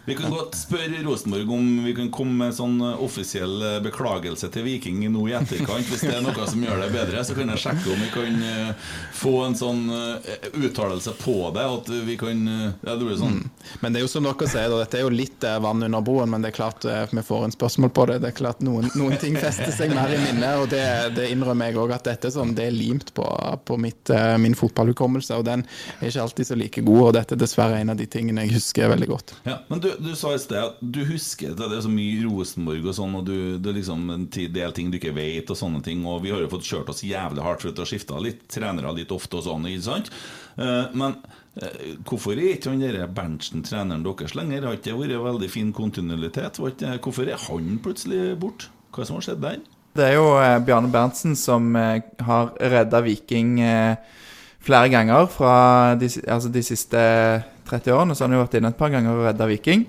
Vi kan godt spørre Rosenborg om vi kan komme med sånn offisiell eh, beklagelse til Viking nå i etterkant. Hvis det er noe som gjør det bedre, så kan jeg sjekke om vi kan eh, få en sånn eh, uttalelse på det. At vi kan eh, Ja, det blir sånn. Men det er jo som dere sier, dette er jo litt eh, vann under broen, men det er klart eh, vi får en spørsmål på det. Det er klart Noen, noen ting fester seg mer i minnet, og det, det innrømmer jeg òg at dette sånn, det er limt på, på mitt, eh, min fotballhukommelse, og den er ikke alltid så like god, og dette er dessverre en av de tingene jeg husker veldig godt. Ja, men du, du sa i sted at du husker at det er så mye Rosenborg og sånn, og du, det er liksom en del ting du ikke vet, og sånne ting. Og vi har jo fått kjørt oss jævlig hardt for å skifte litt trenere litt ofte og sånn, ikke sant? Eh, men eh, hvorfor er ikke han der Berntsen treneren deres lenger? Har ikke det vært veldig fin kontinuitet? Hvorfor er han plutselig borte? Hva det som har skjedd der? Det er jo eh, Bjarne Berntsen som eh, har redda Viking eh, flere ganger fra de, altså de siste 30 årene. Så han har jo vært inne et par ganger og redda Viking.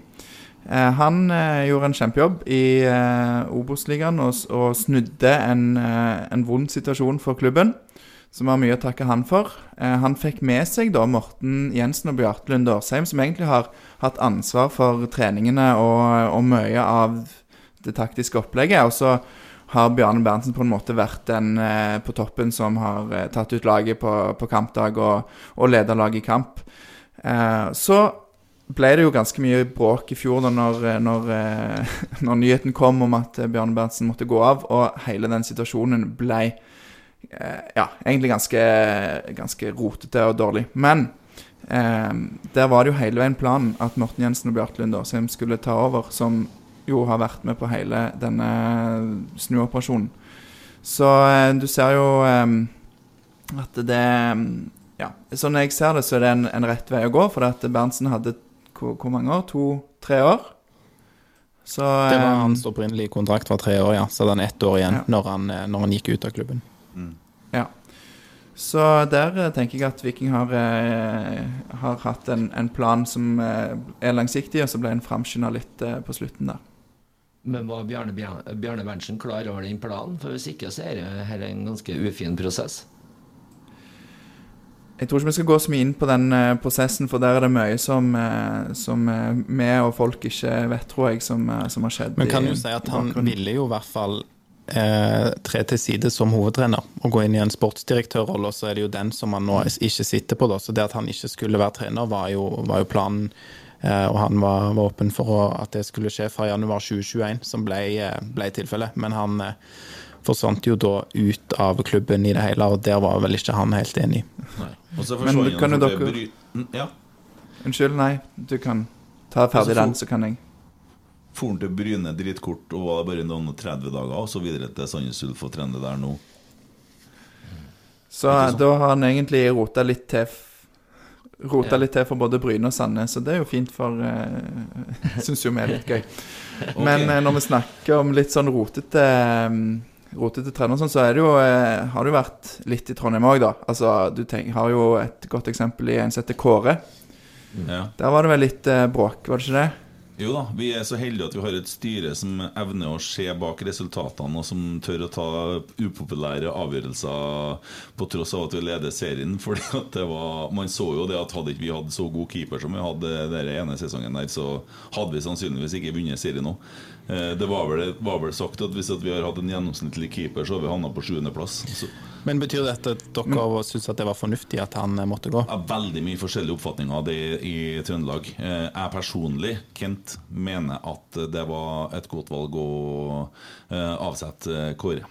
Eh, han eh, gjorde en kjempejobb i eh, Obos-ligaen og, og snudde en, eh, en vond situasjon for klubben. Som var mye å takke han for. Han fikk med seg da Morten Jensen og Bjarte Lund Årsheim, som egentlig har hatt ansvar for treningene og, og mye av det taktiske opplegget. Og så har Bjarne Berntsen på en måte vært den eh, på toppen som har eh, tatt ut laget på, på kampdag og, og leda laget i kamp. Eh, så ble det jo ganske mye bråk i fjor da når, eh, når, eh, [LAUGHS] når nyheten kom om at eh, Bjarne Berntsen måtte gå av, og hele den situasjonen ble ja, egentlig ganske, ganske rotete og dårlig. Men der var det jo hele veien planen at Morten Jensen og Bjarte Lundåsheim skulle ta over, som jo har vært med på hele denne snuoperasjonen. Så eh, du ser jo eh, at det Ja, sånn jeg ser det, så er det en, en rett vei å gå. For at Berntsen hadde hvor, hvor mange år? To-tre år? Så Det var eh, hans opprinnelige kontrakt var tre år, ja. Så hadde han ett år igjen Ja. når, han, når han gikk ut av klubben. Ja. Så der tenker jeg at Viking har, har hatt en, en plan som er langsiktig, og så ble en framskynda litt på slutten der. Men var Bjarne, Bjarne Berntsen klar over den planen? For hvis ikke, så er det her en ganske ufin prosess. Jeg tror ikke vi skal gå så mye inn på den eh, prosessen, for der er det mye som, eh, som eh, vi og folk ikke vet, tror jeg, som, eh, som har skjedd. Men kan du si at han ville jo i hvert fall eh, tre til side som hovedtrener og gå inn i en sportsdirektørrolle, og så er det jo den som han nå ikke sitter på. da, Så det at han ikke skulle være trener, var jo, var jo planen. Eh, og han var, var åpen for å, at det skulle skje fra januar 2021, som ble, eh, ble tilfellet. Men han eh, forsvant jo da ut av klubben i det hele, og der var vel ikke han helt enig. Nei. Og så Men kan jo dere- bry- Mm, Ja. Unnskyld, nei. Du kan ta ferdig Altså, den, så kan jeg. For han til Bryne dritkort og var bare noen 30 dager, og så videre til Sandnes Ulf og trene der nå. Så da har han egentlig rota litt til Rota litt til for både Bryne og Sandnes, så det er jo fint for [LAUGHS] uh, Syns jo vi er litt gøy. [LAUGHS] Men Ok. eh, når vi snakker om litt sånn rotete um, Rotete trener sånn, så er det jo, eh, har det jo vært litt i Trondheim òg, da. Altså, du tenk, har jo et godt eksempel i en som heter Kåre. Ja. Der var det vel litt eh, bråk, var det ikke det? Jo da, vi er så heldige at vi har et styre som evner å se bak resultatene, og som tør å ta upopulære avgjørelser på tross av at vi leder serien. [LAUGHS] Fordi at det var, Man så jo det at hadde ikke vi hatt så god keeper som vi hadde den ene sesongen der, så hadde vi sannsynligvis ikke vunnet serien nå. Eh, Det var vel, var vel sagt at hvis at vi har hatt en gjennomsnittlig keeper, så har vi havna på sjuendeplass. Men betyr dette at dere syns det var fornuftig at han eh, måtte gå? Ja, veldig mye forskjellige oppfatninger av det i Trøndelag. Eh, Jeg personlig, Kent, mener at det var et godt valg å avsette Kåre.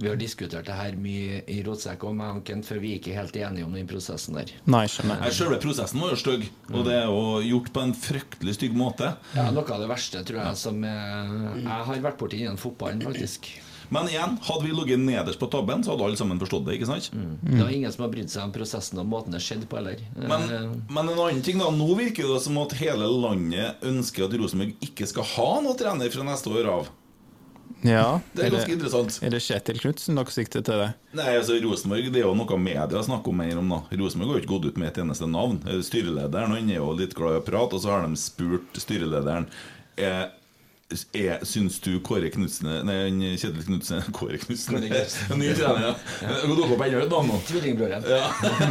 Vi har diskutert det her mye i Rotsekk og med Anken, for vi er ikke helt enige om den prosessen der. Nei, skjønner. Nei, Selve prosessen var jo stygg, og det er jo gjort på en fryktelig stygg måte. Ja, Noe av det verste tror jeg som jeg, jeg har vært borti innen fotballen, faktisk. Men igjen, hadde vi ligget nederst på tabben, så hadde alle sammen forstått det. ikke sant? Det var ingen som har brydd seg om prosessen og måten det skjedde på heller. Men, Eh, men en annen ting da, nå virker det som at hele landet ønsker at Rosenborg ikke skal ha noen trener fra neste år av. Ja, Det er ganske interessant. Er det Kjetil Knutsen dere sikter til det? Nei, altså Rosenborg det er jo noe media snakker mer om. da Rosenborg har jo ikke gått ut med et eneste navn. Eh, Styrelederen han er jo litt glad i å prate, og så har de spurt styrelederen eh, er, Syns du Kåre Knutsen Nei, Kjetil Knutsen [LAUGHS] Kåre Knutsen. Ny trener, ja. Gå dere opp enda et navn nå. Tvillingbroren. Ja.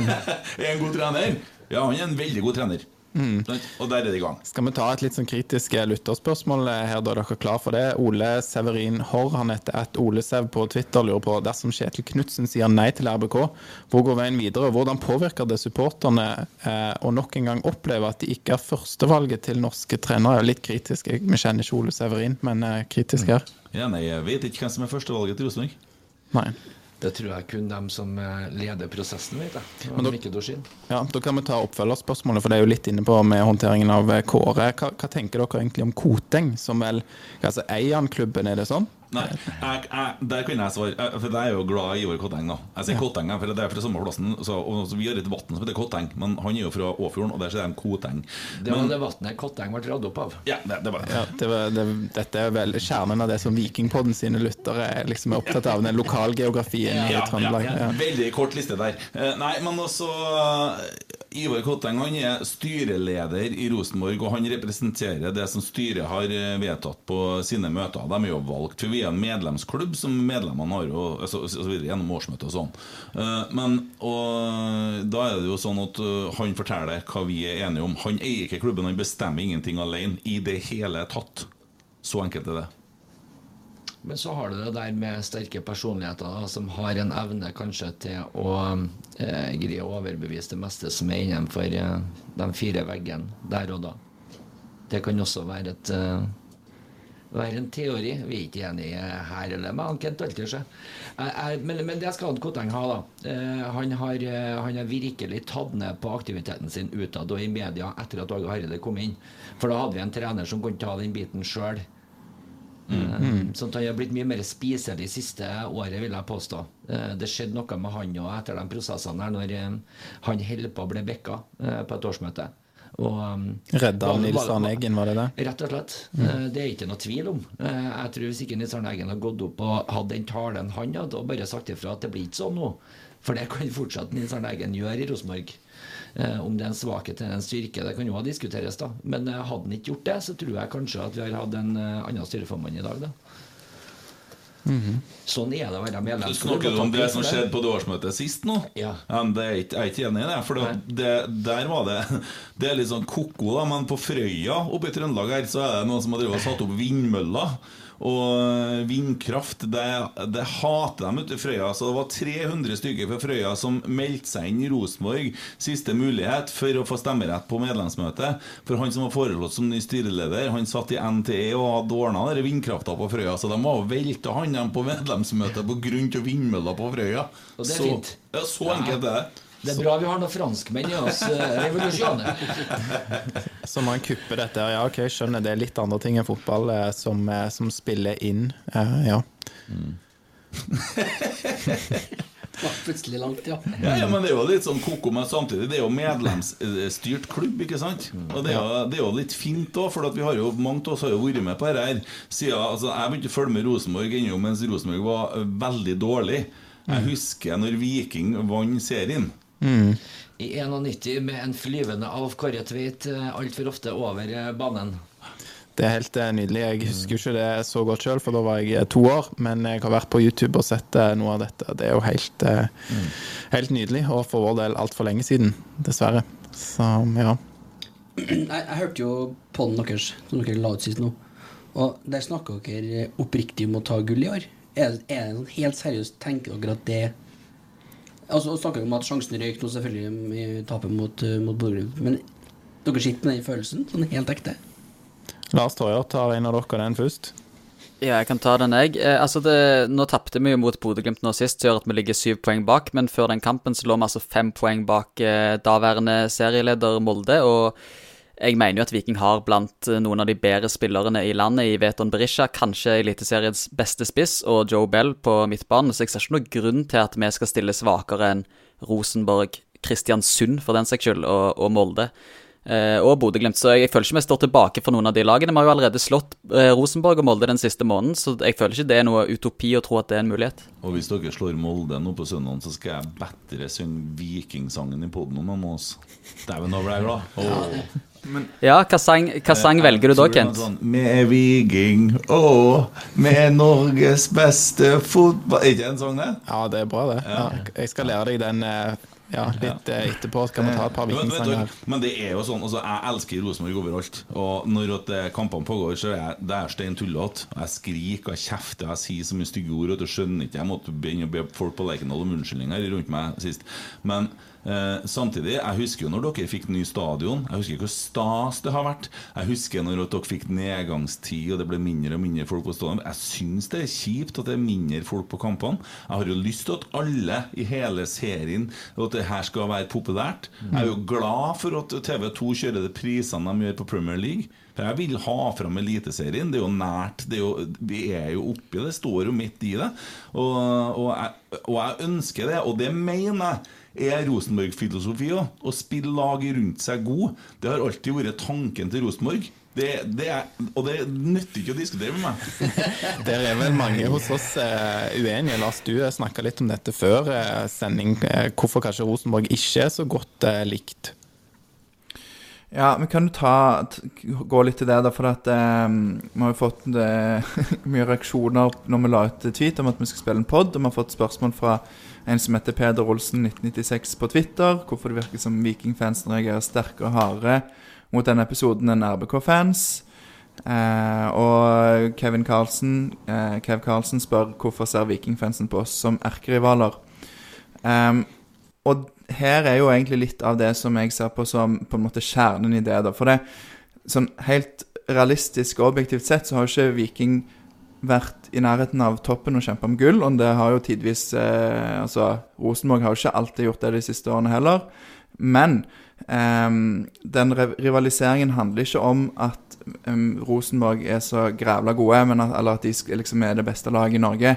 [LAUGHS] er en god trener? Ja, han er en veldig god trener. Sant? Og der er det i gang. Skal vi ta et litt sånn kritisk eh, lytterspørsmål eh, her, da er dere klar for det? Ole Severin Horr, han heter at Olesev på Twitter, lurer på dersom Kjetil Knutsen sier nei til RBK, hvor går veien videre? Hvordan påvirker det supporterne eh, å nok en gang oppleve at de ikke er førstevalget til norske trenere? Litt kritisk, vi kjenner ikke Ole Severin, men eh, kritisk her. Ja, nei, Jeg vet ikke hvem som er førstevalget til Rosenborg. Nei. Det tror jeg kun dem som eh, leder prosessen, vet jeg. Men Mikke Ja, Da kan vi ta oppfølgerspørsmålet, for det er jo litt inne på med håndteringen av eh, Kåre. Hva, hva tenker dere egentlig om Koteng, som vel altså eier klubben, er det sånn? Nei, jeg, jeg, der kan jeg svare. Jeg- For jeg er jo glad i Ivar Kotteng. da Jeg sier Kotteng, for det er fra samme plassen. Så, og, så vi har et vann som heter Kotteng, men han er jo fra Åfjorden, og der sier de Koteng. Det var Men, det vannet Kotteng ble dratt opp av. ja, det, det var det. Ja, det var, det, dette er vel kjernen av det som Vikingpodden sine lyttere er liksom er opptatt av, den lokalgeografien i Ja, Trøndelag. ja, Ja. Veldig kort liste der. Eh, nei, men også eh, Ivar Kotteng han er styreleder i Rosenborg, og han representerer det som styret har eh, vedtatt på sine møter. De er jo valgt, for vi er en medlemsklubb som medlemmene har og, så, så videre, gjennom årsmøtet og sånn. Uh, men og, da er det jo sånn at uh, han forteller hva vi er enige om. Han eier ikke klubben, han bestemmer ingenting alene i det hele tatt. Så enkelt er det. Men så har du det der med sterke personligheter da, som har en evne kanskje til å eh, greie å overbevise det meste som er innenfor eh, de fire veggene der og da. Det kan også være et eh, være en teori. Vi er ikke enige her eller med han Kent jeg- Men, men det skal han Koteng ha, da. Eh, han, har, eh, han har virkelig tatt ned på aktiviteten sin utad og i media etter at Åge Hareide kom inn. For da hadde vi en trener som kunne ta den biten sjøl. Mm. Sånn at han har blitt mye mer spiselig siste året, vil jeg påstå. Eh, Det skjedde noe med han òg etter de prosessene her, når eh, han holdt på å bli bekka eh, på et årsmøte. Og, um, Redda Nils Arne Eggen, var det det? Rett og slett. Mm. Det er ikke noe tvil om. Eh, Jeg tror Hvis ikke Nils Arne Eggen har gått opp og hatt den talen han hadde, og bare sagt ifra at det blir ikke sånn nå For det kan fortsatt Nils Arne Eggen gjøre i Rosenborg. Eh, Om det er en svakhet eller en styrke, det kan jo diskuteres, da. Men eh, hadde han ikke gjort det, så tror jeg kanskje at vi har hatt en eh, annen styreformann i dag, da. Sånn er det å være medlem. Du Snakker du om det som skjedde på det årsmøtet sist nå? Ja. det er ikke, jeg er ikke enig i det. For det, det, der var det [LAUGHS] Det er litt sånn ko-ko, da. Men på Frøya oppe i Trøndelag her Så er det noen som har drevet og satt opp vindmøller. Og vindkraft, det, det hater de ute i Frøya. Så det var 300 stykker fra Frøya som meldte seg inn i Rosenborg. Siste mulighet for å få stemmerett på medlemsmøtet. For han som var foreslått som ny styreleder, han satt i NTE og hadde ordna vindkrafta på Frøya. Så de var velta han dem på medlemsmøtet på grunn av vindmøller på Frøya. Og det er så, fint. Ja, så enkelt er det. Det er bra vi har noen franskmenn i oss. eh, Revolusjoner. [LAUGHS] Så man kupper dette. Ja, ok, skjønner. Det er litt andre ting enn fotball eh, som, eh, som spiller inn. Ja. Var [LAUGHS] plutselig langt, ja. Ja, ja, men det er jo litt sånn koko, men samtidig det er jo medlemsstyrt klubb, ikke sant? Og det er jo, det er jo litt fint òg, for at vi har jo, mange av oss har jo vært med på dette her. Siden, altså, jeg begynte å følge med Rosenborg ennå mens Rosenborg var veldig dårlig. Jeg husker når Viking vant serien. I 91 med en flyvende Alf Kåre Tveit eh, altfor ofte over eh, banen. Det er helt eh, nydelig. Jeg husker jo ikke det så godt sjøl, for da var jeg to år. Men jeg har vært på YouTube og sett noe av dette. Det er jo helt, mm. helt nydelig, og for vår del altfor lenge siden, dessverre. Så ja. Jeg, jeg hørte jo podden deres, som dere la ut sist nå. Og der snakka dere oppriktig om å ta gull i år. Er, det- er det sånn helt seriøst, tenker dere at det Altså snakker vi om at sjansen røyk nå, selvfølgelig, i tapet mot, uh, mot Bodø-Glimt. Men dere sitter med den følelsen, sånn helt ekte? Lars Torjer, tar en av dere den først? Ja, jeg kan ta den, jeg. Eh, altså det, nå tapte vi jo mot Bodø-Glimt nå sist, som gjør at vi ligger syv poeng bak. Men før den kampen så lå vi altså fem poeng bak eh, daværende serieleder Molde. Og jeg mener jo at Viking har blant eh, noen av de bedre spillerne i landet i Veton Berisha. Kanskje Eliteseriens beste spiss og Joe Bell på midtbanen. Så jeg ser ikke noen grunn til at vi skal stille svakere enn Rosenborg, Kristiansund for den saks skyld, og, og Molde. Eh, og Bodø-Glimt. Så jeg føler ikke vi står tilbake for noen av de lagene. Vi har jo allerede slått eh, Rosenborg og Molde den siste måneden, så jeg føler ikke det er noe utopi å tro at det er en mulighet. Og hvis dere slår Molde nå på søndag, så skal jeg bedre synge Vikingsangen i poden om oss. Dæven, nå ble jeg glad. Åh. Ja, hva sang, hva sang velger du da, Kent? tror det er? Sånn, Viking, å, med Norges beste fotball Er ikke en sang, det? Ja, det er bra, det. Ja, jeg skal lære deg den eh, ja, litt ja. etterpå. Skal vi ta et par vikingsanger? du, men det er jo sånn altså, Jeg elsker Rosenborg overalt. Og når at eh, kampene pågår, så er jeg, det er stein tullete. Jeg skriker, jeg kjefter, jeg sier så mye stygge ord at du skjønner ikke. Jeg måtte begynne å be folk på Lerkendal om unnskyldninger rundt meg sist. Men Eh, samtidig, jeg husker jo når dere fikk ny stadion. Jeg husker hvor stas det har vært. Jeg husker når dere fikk nedgangstid og det ble mindre og mindre folk på stadion. Jeg syns det er kjipt at det er mindre folk på kampene. Jeg har jo lyst til at alle i hele serien at det her skal være populært. Jeg er jo glad for at TV2 kjører de prisene de gjør på Premier League. For jeg vil ha fram Eliteserien. Det er jo nært. Er jo, vi er jo oppi det. Står jo midt i det. Og, og, jeg, og jeg ønsker det, og det mener jeg er Rosenborg-filosofi òg. Å spille lag rundt seg god. Det har alltid vært tanken til Rosenborg. Det, det er, og det nytter ikke å diskutere med meg. [LAUGHS] Der er vel mange hos oss uh, uenige. Lars, du snakka litt om dette før uh, sending. Eh, hvorfor kanskje Rosenborg ikke er så godt eh, likt? Ja, vi kan jo ta, gå litt til det, da, for at eh, vi har jo fått eh, [LAUGHS] mye reaksjoner når vi la ut tweet om at vi skal spille en pod, og vi har fått spørsmål fra en som heter Peder Olsen 1996 på Twitter, hvorfor det virker som Vikingfansen reagerer sterkere og hardere mot denne episoden enn RBK-fans. Eh, og Kevin Carlsen, eh, Kev Carlsen spør hvorfor ser Vikingfansen på oss som erkerivaler. Um, og her er jo egentlig litt av det som jeg ser på som på en måte kjernen i det. da, For det sånn helt realistisk og objektivt sett så har jo ikke Viking vært i nærheten av toppen og kjempa om gull. Og det har jo tidvis eh, Altså, Rosenborg har jo ikke alltid gjort det de siste årene heller. Men eh, den rivaliseringen handler ikke om at eh, Rosenborg er så grævla gode, at, eller at de liksom er det beste laget i Norge.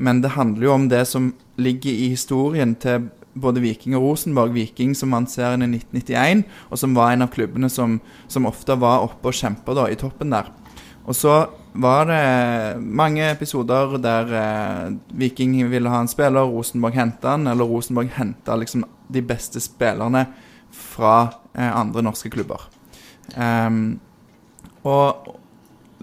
Men det handler jo om det som ligger i historien til både Viking og Rosenborg. Viking som vant serien i 1991, og som var en av klubbene som, som ofte var oppe og kjempa i toppen der. Og så var det mange episoder der eh, Viking ville ha en spiller, Rosenborg henta han, eller Rosenborg henta liksom de beste spillerne fra eh, andre norske klubber. Um, og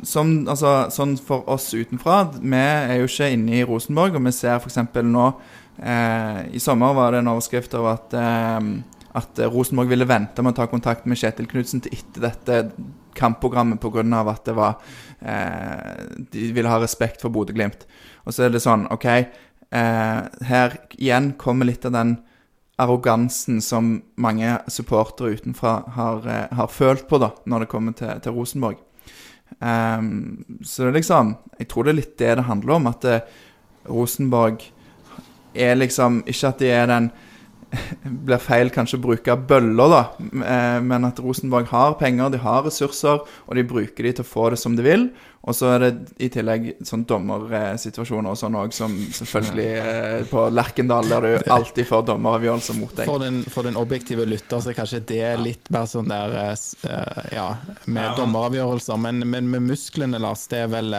som, altså, sånn for oss utenfra Vi er jo ikke inne i Rosenborg, og vi ser f.eks. nå eh, I sommer var det en overskrift over at, eh, at Rosenborg ville vente med å ta kontakt med Kjetil Knutsen til etter dette kampprogrammet pga. at det var eh, De ville ha respekt for Bodø-Glimt. Og så er det sånn OK, eh, her igjen kommer litt av den arrogansen som mange supportere utenfra har, eh, har, følt på da, når det kommer til, til Rosenborg. Um, så liksom Jeg tror det er litt det det handler om. At det, Rosenborg er liksom Ikke at de er den [LAUGHS] blir feil kanskje å bruke bøller, da, eh, men at Rosenborg har penger, de har ressurser, og de bruker de til å få det som de vil. Og så er det i tillegg sånn dommersituasjoner og sånn òg, som selvfølgelig eh, på Lerkendal, der du [LAUGHS] alltid får dommeravgjørelser mot deg. For den, for den, objektive lytter så er kanskje det litt mer sånn der eh, Ja, med dommeravgjørelser, men, men med musklene, Lars, det er vel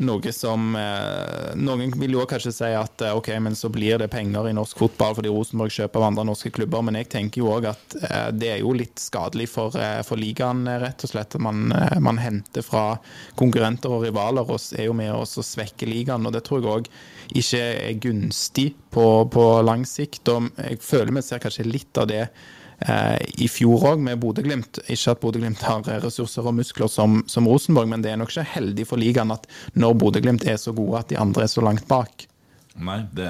noe som eh, Noen vil jo kanskje si at eh, ok, men så blir det penger i norsk fotball fordi Rosenborg kjøper av andre norske klubber, men jeg tenker jo òg at eh, det er jo litt skadelig for, for ligaen, rett og slett. Man, man henter fra konkurrenter og rivaler og er jo med oss å svekke ligaen, og det tror jeg òg ikke er gunstig på, på lang sikt. og Jeg føler vi ser kanskje litt av det i fjor òg, med Bodø-Glimt. Ikke at Bodø-Glimt har ressurser og muskler som, som, Rosenborg, men det er nok ikke heldig for ligaen at når Bodø-Glimt er så gode at de andre er så langt bak. Nei, det,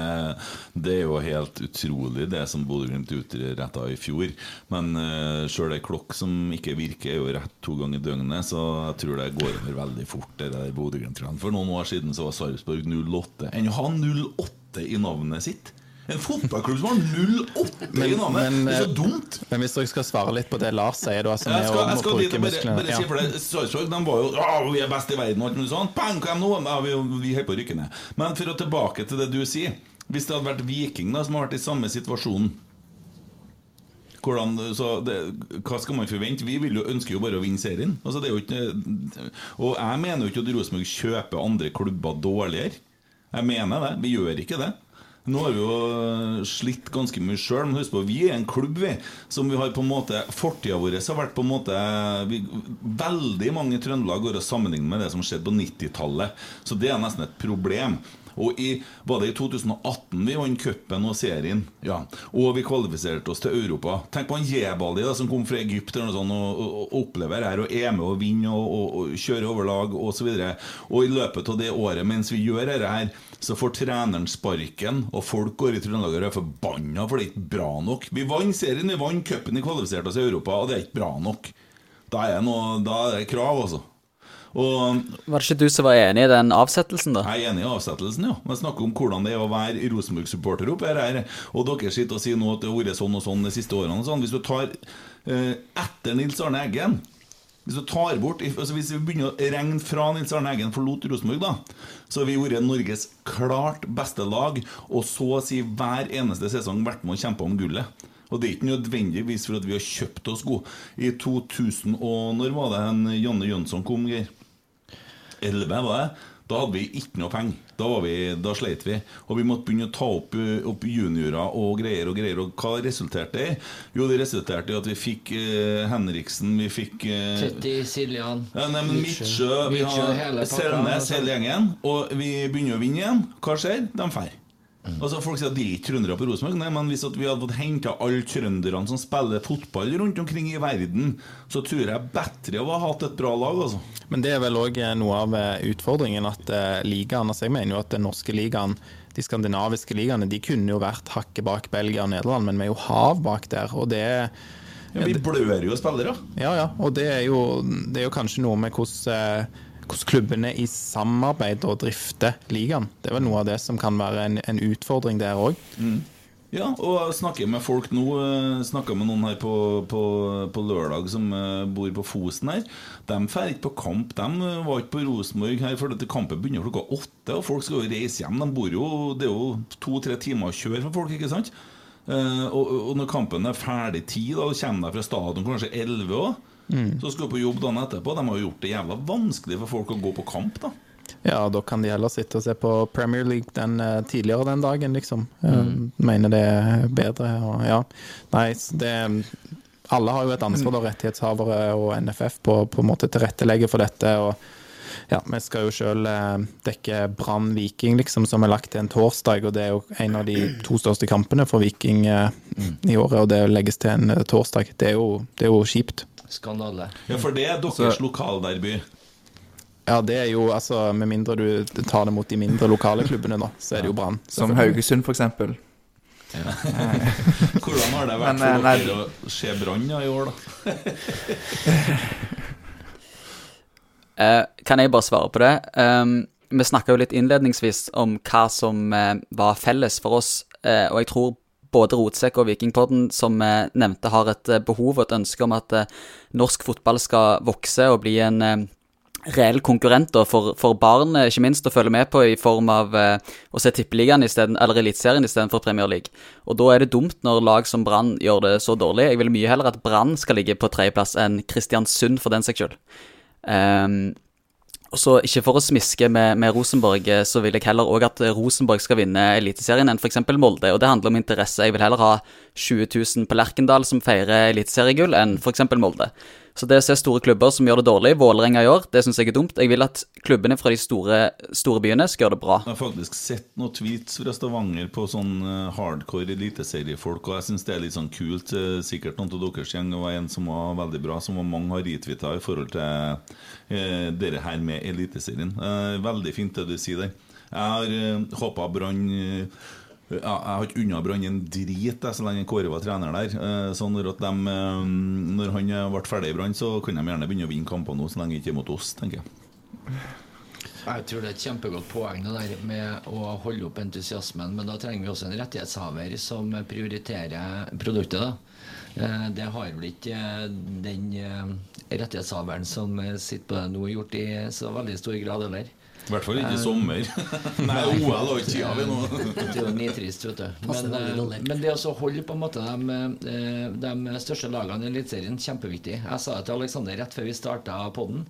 det, er jo helt utrolig det som Bodø-Glimt utretta i fjor. Men uh, sjøl ei klokk som ikke virker, er jo rett to ganger i døgnet. Så jeg tror det går over veldig fort, det der Bodø-Glimt-greiene. For noen år siden så var Sarpsborg 08. Enn å ha 08 i navnet sitt! En fotballklubb som har 0-8 i navnet! Men, det er så eh, dumt! Men hvis dere skal svare litt på det Lars sier, da som jeg skal, jeg skal dit, bare, bare si for det Sarpsborg de var jo Å, vi er best i verden og alt mulig sånt. Bang, hva nå? Ja, vi, vi holder på å rykke ned. Men for å tilbake til det du sier. Hvis det hadde vært Viking da som har vært i samme situasjon hvordan, det, hva skal man forvente? Vi jo, ønsker jo bare å vinne serien. Altså, ikke, og jeg mener jo ikke at Rosenborg kjøper andre klubber dårligere. Jeg mener det. Vi gjør ikke det. Nå har vi jo slitt ganske mye sjøl, men husk på, vi er en klubb vi som vi har på en måte Fortida vår har vært på en måte vi, Veldig mange i Trøndelag går og sammenligner med det som skjedde på 90-tallet. Så det er nesten et problem. Og i, var det i 2018 vi vant cupen og serien? Ja. Og vi kvalifiserte oss til Europa. Tenk på han Jebali da, som kom fra Egypt noe sånt, og, og, og opplever her og er med og vinner og, og, og kjører overlag osv. Og, og i løpet av det året mens vi gjør dette her, så får treneren sparken, og folk går i Trøndelag og er forbanna for det er ikke bra nok. Vi vant serien, vi vant cupen, vi kvalifiserte oss i Europa, og det er ikke bra nok. Da er det krav, altså. Og Var det ikke du som var enig i den avsettelsen, da? jeg er enig i avsettelsen, ja. Men snakker om hvordan det er å være Rosenborg-supporter oppe her. Og dere sitter og sier nå at det har vært sånn og sånn de siste årene og sånn. Hvis du tar eh, etter Nils Arne Eggen hvis du tar bort altså Hvis vi begynner å regne fra Nils Arne Eggen forlot Rosenborg, da, så har vi vært Norges klart beste lag, og så å si hver eneste sesong vært med og kjempa om gullet. Og det er ikke nødvendigvis for at vi har kjøpt oss gode. I 2000 og Når var det en Janne Jønsson kom, Geir? 11, var det? Da hadde vi ikke noe penger. Da, var vi, da sleit vi. Og vi måtte begynne å ta opp, eh, opp juniorer og greier og greier. Og hva resulterte det i? Jo, det resulterte i at vi fikk eh, Henriksen, vi fikk eh, Tetti, Siljan ja, nei, men Midtsjø, vi har Selnes, altså. hele gjengen. Og vi begynner å vinne igjen. Hva skjer? De drar. Altså Folk sier at de er ikke trøndere på Rosenborg. Nei, men hvis at vi hadde fått henta alle trønderne som spiller fotball rundt omkring i verden, så tror jeg bedre å ha hatt et bra lag, altså. Men det er vel òg noe av eh, utfordringen at uh, ligaen altså Jeg mener jo at den norske ligaen, de skandinaviske ligaene, de kunne jo vært hakket bak Belgia og Nederland, men vi er jo hav bak der. Og det er Ja, vi blør jo spillere. Ja, ja. Og det er jo, det er jo kanskje noe med hvordan, eh, hvordan klubbene i samarbeid og drifter ligaen. Det er vel noe av det som kan være en, en utfordring der òg. Ja, og jeg snakker med folk nå. eh, Snakka med noen her på, på, på lørdag som eh, bor på Fosen her. De drar ikke på kamp. De eh, var ikke på Rosenborg her, for dette kampen begynner klokka åtte. Og folk skal jo reise hjem. De bor jo, Det er jo to-tre timer å kjøre for folk, ikke sant? Og, og når kampen er ferdig ti, da kommer de fra stadion kanskje elleve òg. Så skal du på jobb dagen etterpå. De har gjort det jævla vanskelig for folk å gå på kamp, da. Ja, da kan de heller sitte og se på Premier League den, eh, tidligere den dagen, liksom. Mm. Mener det er bedre og ja. Nei, det Alle har jo et ansvar, da, rettighetshavere og NFF, på på en måte tilrettelegge for dette. og ja, Vi skal jo sjøl dekke Brann Viking, liksom, som er lagt til en torsdag. og Det er jo en av de to største kampene for Viking eh, i året, og det legges til en eh, torsdag. Det er jo, det er jo kjipt. Skandale. Ja, For det er deres lokalderby. Ja, det er jo altså Med mindre du tar det mot de mindre lokale klubbene, da, så er det jo Brann. Som Haugesund, for eksempel. [LAUGHS] Hvordan har det vært Men, eh, for nei- dere å se Brann i år, da? [LAUGHS] Eh, kan jeg bare svare på det? Um, vi snakka jo litt innledningsvis om hva som eh, var felles for oss, eh, og jeg tror både Rotsekk og Vikingpodden, som vi nevnte, har et eh, behov og et ønske om at eh, norsk fotball skal vokse og bli en eh, reell konkurrent for, for barn, ikke minst, å følge med på i form av å se Tippeligaen isteden, eller Eliteserien istedenfor Premier League. Og da er det dumt når lag som Brann gjør det så dårlig. Jeg vil mye heller at Brann skal ligge på tredjeplass enn Kristiansund, for den saks skyld. Ehm, og så Ikke for å smiske med, med Rosenborg, eh, så vil jeg heller òg at Rosenborg skal vinne Eliteserien enn f.eks. Molde. Og det handler om interesse. Jeg vil heller ha 20 000 på Lerkendal som feirer eliteseriegull, enn f.eks. Molde. Så det å se store klubber som gjør det dårlig, Vålerenga år, det syns jeg er dumt. Jeg vil at klubbene fra de store, store byene skal gjøre det bra. Jeg har faktisk sett noen tweets fra Stavanger på sånn eh, hardcore eliteseriefolk, og jeg syns det er litt sånn kult. eh, Sikkert noen av deres gjeng var en som var veldig bra, som mange har retweeta i forhold til eh, dere her med Eliteserien. Veldig fint det du sier der. Jeg har eh, håpa Brann ja, jeg har ikke unna Brann en drit så lenge Kåre var trener der. Eh, Så når, dem, eh, når han eh, ble ferdig i Brann, så kan de gjerne begynne å vinne kamper nå, så lenge det ikke er mot oss, tenker jeg. Jeg tror det er et kjempegodt poeng det der med å holde opp entusiasmen, men da trenger vi også en rettighetshaver som prioriterer produktet. da. Det har vel ikke den rettighetshaveren som sitter på det nå, gjort i så veldig stor grad heller. I hvert fall ikke i sommer. [LAUGHS] Nei, [LAUGHS] OL og ikke tida vi nå. Det er jo nitrist, vet du. Men, eh, men det å holde på en måte de, eh, de største lagene i Eliteserien, kjempeviktig. Jeg sa det til Aleksander rett før vi starta podden.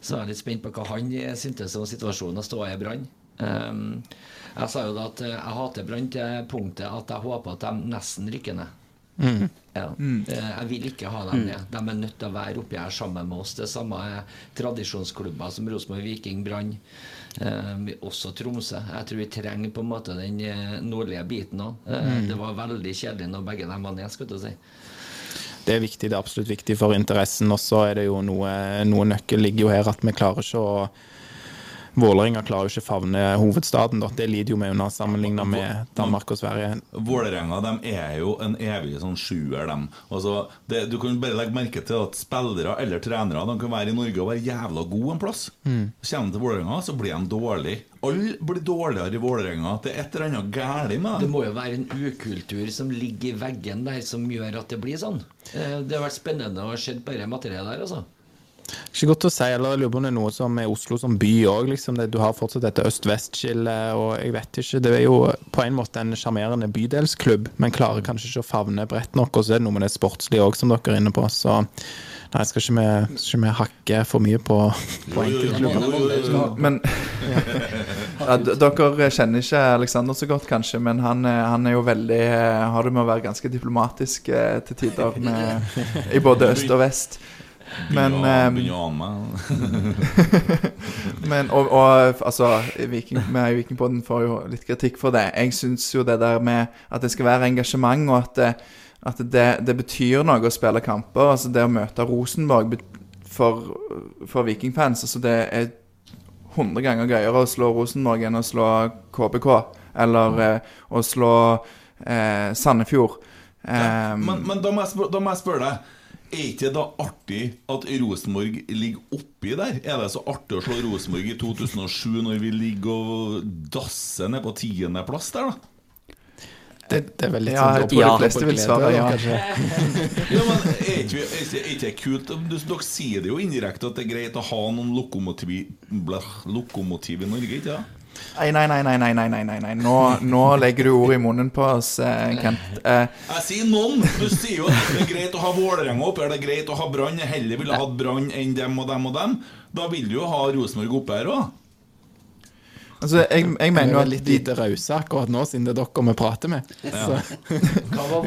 Så er jeg litt spent på hva han syntes om situasjonen å stå i Brann. Um, jeg sa jo da at eh, jeg hater Brann til punktet at jeg håper at de nesten rykker ned. Ja. Mm. Jeg vil ikke ha dem ned. De er nødt til å være oppi her sammen med oss. Det samme er tradisjonsklubber som Rosenborg, Viking, Brann. Eh, også Tromsø. Jeg tror vi trenger på en måte den eh, nordlige biten òg. Eh, Mm. Det var veldig kjedelig når begge dem var ned, skal du si. Det er viktig, det er absolutt viktig for interessen. Og så er det jo noe, noe nøkkel ligger jo her at vi klarer ikke å Vålerenga klarer jo ikke favne hovedstaden. Da. Det lider jo vi under sammenligna med Danmark og Sverige. Vålerenga de er jo en evig sånn sjuer, dem. Altså, det, du kan bare legge merke til at spillere eller trenere De kan være i Norge og være jævla gode en plass. Mm. kommer de til Vålerenga, så blir de dårlige. Alle blir dårligere i Vålerenga. Det er et eller annet galt med Det må jo være en ukultur som ligger i veggen der, som gjør at det blir sånn. Eh, Det har vært spennende å se bare materiet der, altså. Ikke godt å si, eller jeg lurer på om det er noe som er Oslo som by òg. Liksom. Du har fortsatt dette øst-vest-skillet, og jeg vet ikke Det er jo på en måte en sjarmerende bydelsklubb, men klarer kanskje ikke å favne bredt nok. Og så er det noe med det sportslige òg, som dere er inne på. Så nei, skal ikke vi, skal ikke vi hakke for mye på, på enkeltklubber. Men ja, Dere kjenner ikke Alexander så godt, kanskje, men han, han er jo veldig eh, Har det med å være ganske diplomatisk eh, til tider med, i både øst og vest. Men, Begynner å- eh, å ane meg. [LAUGHS] Men, og, og altså, Viking, vi i Vikingpodden får jo litt kritikk for det. Jeg syns jo det der med at det skal være engasjement, og at det, at det, det betyr noe å spille kamper. Altså det å møte Rosenborg for, for vikingfans altså Det er 100 ganger gøyere å slå Rosenborg enn å slå KBK. Eller eh, å slå eh, Sandefjord. Ja, Um, men, men da, må jeg da må jeg spørre deg Er ikke det da artig at Rosenborg ligger oppi der? Er det så artig å slå Rosenborg i 2007 når vi ligger og dasser ned på tiendeplass der, da? Det, det er vel litt Ja, sånn ja, de fleste vil svare ja. kanskje. [LAUGHS] Ja, men Er ikke, er ikke, er det kult? Du, dere sier det jo indirekte at det er greit å ha noen lokomotiv, lokomotiv i Norge, ikke det? Nei, nei, nei, nei, nei, nei, nei, Nå, nå legger du ord i munnen på oss, eh, Kent. Eh. Jeg sier noen. Du sier jo at det er greit å ha Vålerenga opp, er det greit å ha Brann? Jeg heller ville hatt Brann enn dem og dem og dem. Da vil du jo ha Rosenborg oppe her òg. Altså, jeg, jeg mener jo at litt lite rause akkurat nå, siden det er dere vi prater med. Ja.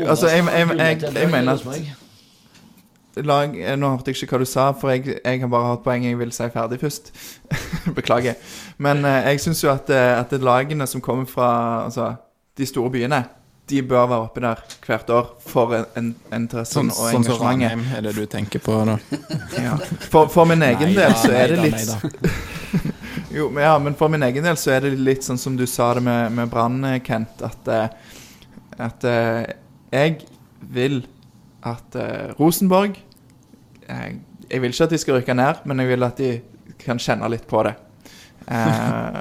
altså, jeg, jeg, jeg, mener at lag, eh, Nå hørte jeg ikke hva du sa, for jeg, jeg har bare hatt poeng jeg vil si ferdig først. [LAUGHS] Beklager. Men eh, jeg syns jo at, eh, at lagene som kommer fra altså, de store byene, de bør være oppe der hvert år for en, en, interessen Sånn, og sånn som engasjementet. Ranheim er det du tenker på nå? [LAUGHS] Ja. For, for min egen Neida, del så er det litt. [LAUGHS] Jo, men ja, men for min egen del så er det litt sånn som du sa det med, med Brann, eh, Kent, at, at jeg vil at eh, Rosenborg eh, Jeg vil ikke at de skal rykke ned, men jeg vil at de kan kjenne litt på det. Eh,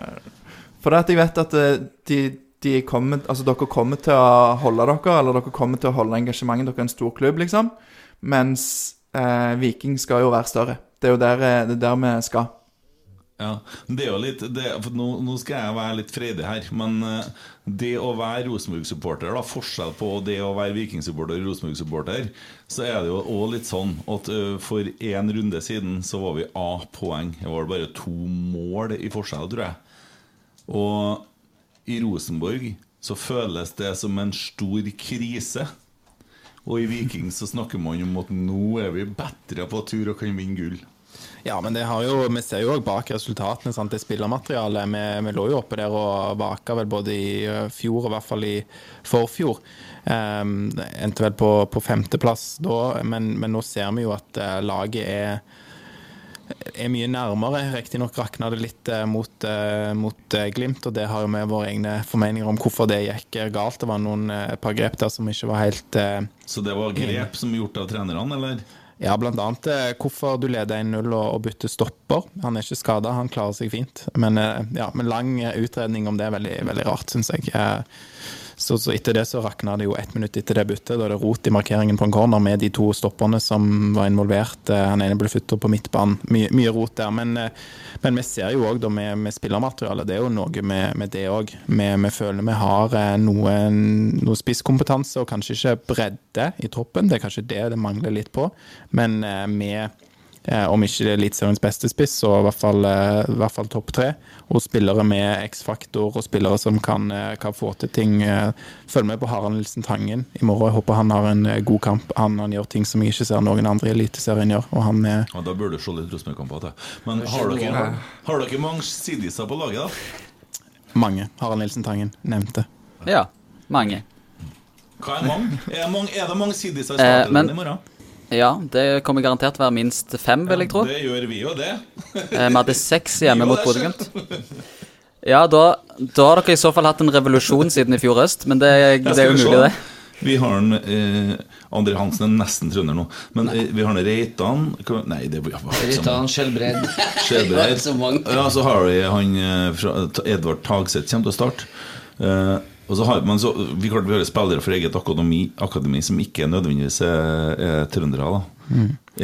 for at jeg vet at eh, de, de kommer, altså dere kommer til å holde dere, eller dere kommer til å holde engasjementet. Dere er en stor klubb, liksom. Mens eh, Viking skal jo være større. Det er jo der, det er der vi skal. Ja, det er jo litt det, nå, nå skal jeg være litt freidig her, men eh, det å være Rosenborg-supporter, da, forskjell på det å være Viking-supporter og Rosenborg-supporter, så er det jo òg litt sånn at eh, for én runde siden så var vi A-poeng. Det var bare to mål i forskjell, tror jeg. Og i Rosenborg så føles det som en stor krise. Og i Viking så snakker man om at nå er vi bedre på tur og kan vinne gull. Ja, men det har jo, vi ser jo også bak resultatene. Sant? Det spillermaterialet. Vi, vi lå jo oppe der og vaka vel både i fjor og i hvert fall i forfjor. Um, endte vel på, på femteplass da, men, men nå ser vi jo at eh, laget er er mye nærmere. Riktignok rakna det litt eh, mot, eh, mot eh, Glimt, og det har jo vi våre egne formeninger om hvorfor det gikk eh, galt. Det var noen eh, et par grep der som ikke var helt eh, Så det var grep som gjort av trenerne, eller? Ja, blant annet eh, hvorfor du leder 1-0 og, bytter stopper. Han er ikke skada, han klarer seg fint. Men, eh, ja, men lang eh, utredning om det er veldig, veldig rart, syns jeg. Så, så etter det så rakna det jo ett minutt etter det byttet. Da er det rot i markeringen på en corner med de to stopperne som var involvert. Eh, Han ene ble futter på midtbanen. Mye, mye rot der. Men, eh, men vi ser jo òg med, med spillermaterialet, det er jo noe med, med det òg. Vi, vi føler vi har eh, noe, noe spisskompetanse og kanskje ikke bredde i troppen. Det er kanskje det det mangler litt på. Men vi om ikke Eliteseriens beste spiss, så i hvert fall, eh, i hvert fall topp tre. Og spillere med X-faktor, og spillere som kan, eh, kan få til ting. Eh, Følg med på Harald Nilsen Tangen i morgen. Jeg håper han har en eh, god kamp. Han, han gjør ting som jeg ikke ser noen andre i Eliteserien gjør. Og han er Ja, da burde du se litt Rosenborg-kamper til. Men har dere, har dere mange sidiser på laget, da? mange. Harald Nilsen Tangen nevnte. Ja, mange. Hva er mange? Er, mange, er det mange sidiser i Eh, men- i morgen? Ja, det kommer garantert være minst fem, vil jeg tro. Ja, Det gjør vi jo, det. Eh, Vi hadde seks [LAUGHS] hjemme mot Bodø-Glimt. Ja, da, da har dere i så fall hatt en revolusjon siden i fjor høst, men det, det er umulig, det. Vi har en, eh, André Hansen er nesten trønder nå. Men eh, vi har en Reitan Nei, det blir Reitan, Skjelbred. Skjelbreid. [LAUGHS] Så. Ja, så har vi han eh, fra Edvard Tagseth kommer til å starte. Eh, og så har, men så, vi, klart, vi har spillere fra eget akademi, akademi som ikke nødvendigvis er, er trøndere. da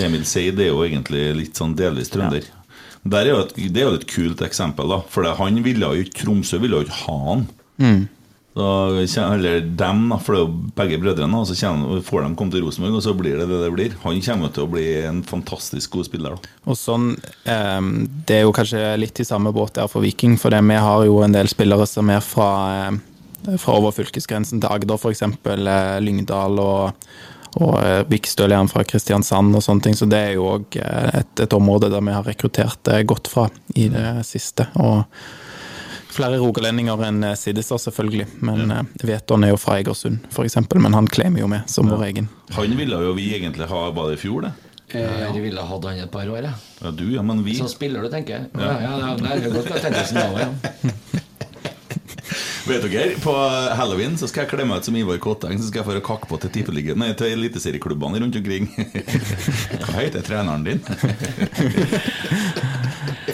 Emil Seid er jo egentlig litt sånn delvis trønder. Der er jo et, det er jo et kult eksempel, da. For han ville jo ikke Tromsø ville jo ikke ha han. Da, eller dem, da, for det er jo begge brødrene. Og Så kommer, får de komme til Rosenborg, og så blir det det det blir. Han kommer til å bli en fantastisk god spiller. da Og sånn, eh, Det er jo kanskje litt i samme båt der for Viking, for det, vi har jo en del spillere som er fra, eh, fra over fylkesgrensen til Agder, f.eks. Eh, Lyngdal og, og eh, Vikstøl igjen fra Kristiansand og sånne ting. Så det er jo òg eh, et, et område der vi har rekruttert eh, godt fra i det siste. Og flere rogalendinger enn eh, Siddestad, selvfølgelig. Men ja. Veton er jo fra Egersund, f.eks., men han klemmer jo med som vår egen. Han ville jo vi egentlig ha bare i fjor, det. Ja. Jeg ville hatt han et par år, jeg. Ja, du, ja, men vi Som spiller du, tenker jeg. Ja, ja, ja, det er godt å tenke seg nå, ja. [LAUGHS] Vet dere, på halloween så skal jeg kle meg ut som Ivar Kotteng, så skal jeg få kakke på til tippeligaen Nei, til eliteserieklubbene rundt omkring. [LAUGHS] Hva heter treneren din?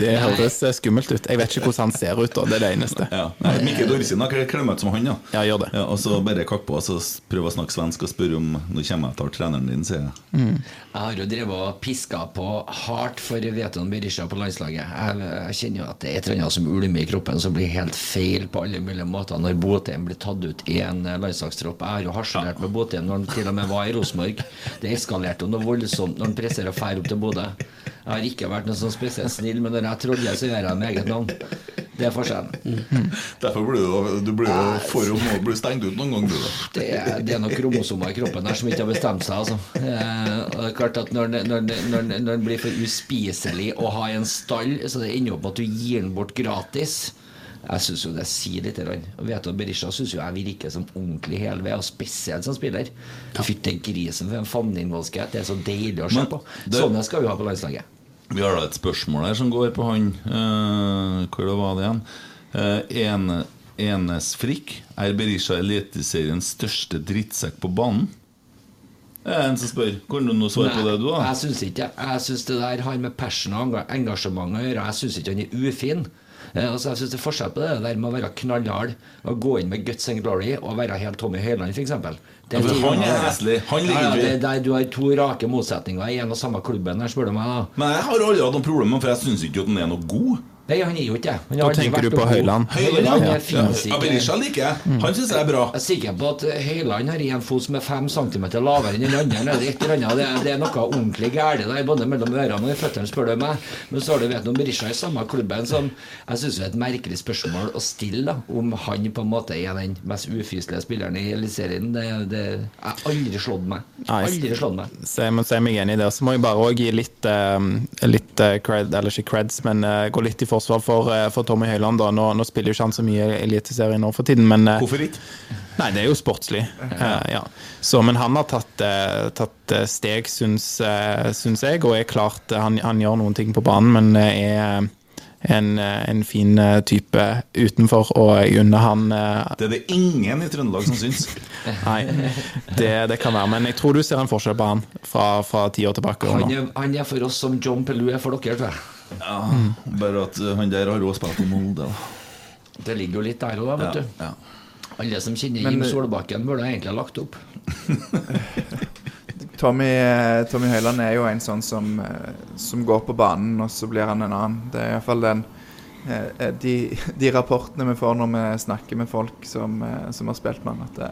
Det høres eh, skummelt ut. Jeg vet ikke hvordan han ser ut, da. Det er det eneste. Ja, Nei, Mikkel Dorsin har ut som han, ja. Ja, gjør det. Ja, og så bare kakk på og så prøve å snakke svensk og spørre om Nå kommer jeg og tar treneren din, sier jeg. Jeg har jo drevet og piska på hardt for Veton Berisha på landslaget. Jeg, jeg kjenner jo at det er et eller annet som ulmer i kroppen som blir helt feil på alle mulige måter når Botheim blir tatt ut i en eh, landslagstropp. Jeg har jo harselert med Botheim når han til og med var i Rosenborg. Det eskalerte jo noe voldsomt når han presser og drar opp til Bodø. Jeg har ikke vært noe sånn spesielt snill, men når jeg troller, så gjør jeg med eget navn. Det er forskjellen. Derfor blir du, du blir jo for å bli stengt ut noen gang, du. Det er, det er noen kromosomer i kroppen der som ikke har bestemt seg. Altså. Eh, og det er klart at Når, det- når, når, når den blir for uspiselig å ha i en stall, så det ender opp med at du gir den bort gratis Jeg syns jo det sier litt. Og vet du, Berisha syns jo jeg virker som ordentlig helved, og spesielt som spiller. Fytti grisen for en fanneinnvollskhet. Det er så deilig å se på. det- Sånne skal vi ha på landslaget. Vi har da et spørsmål her som går på han uh, Hvor det var det igjen? Uh, ene, Enes Frikk. Er Berisha Eliteseriens største drittsekk på banen? Det er en som spør. Kan du noe svare på det, du, da? Jeg syns ikke Jeg syns det der har med passion og enga- engasjement å gjøre. Jeg syns ikke han er ufin. Eh, altså jeg synes Det er forskjell på det der med å være knallhard og gå inn med guts and glory og være helt Tommy Høiland, f.eks. Ja, for han er heslig. Han ligger ja, ja, i- det, Du har to rake motsetninger i en og samme klubben, her, spør du meg. da Men jeg har aldri hatt noen problemer, for jeg syns ikke at han er noe god. Nei, han er jo ikke det. Da tenker du på Høyland? Høyland. Høyland ja. finnes Ja, ikke Berisha liker jeg. Han syns jeg er bra. Jeg er sikker på at Høyland har en fot som er fem centimeter lavere enn den andre. Det er, det er, det er noe ordentlig galt der, både mellom ørene og i føttene, spør du meg. Men så har du vet om Berisha i samme klubben som Jeg syns det er et merkelig spørsmål å stille, da, om han på en måte er den mest ufyselige spilleren i Eliteserien. Det, det har aldri slått meg. Aldri slått meg. Så jeg må si meg enig i det. Så må jeg bare òg gi litt, eh, litt eh, cred, eller ikke creds, men eh, gå litt i forsvar for, eh, for Tommy Høiland. da. Nå, nå spiller jo ikke han så mye Eliteserien nå for tiden, men eh, Hvorfor ikke? Nei, det er jo sportslig. Eh, ja. Så, men han har tatt, tatt steg, syns, syns jeg, og er klart han, han gjør noen ting på banen, men er en, en fin type utenfor, og jeg unner han Det er det ingen i Trøndelag som syns. [LAUGHS] Nei, det, det kan være. Men jeg tror du ser en forskjell på han fra, fra ti år tilbake. Han er, han er for oss som John Pelou er for dere, tror jeg. Ja, bare at uh, han der har også spilt i Molde. da. Det ligger jo litt der òg, vet Ja, du. ja. Alle som kjenner Jim Solbakken, burde egentlig ha lagt opp. [LAUGHS] Tommy, eh, Tommy Høiland er jo en sånn som, eh, som går på banen, og så blir han en annen. Det er iallfall den eh, de, de rapportene vi får når vi snakker med folk som, eh, som har spilt med han, at det,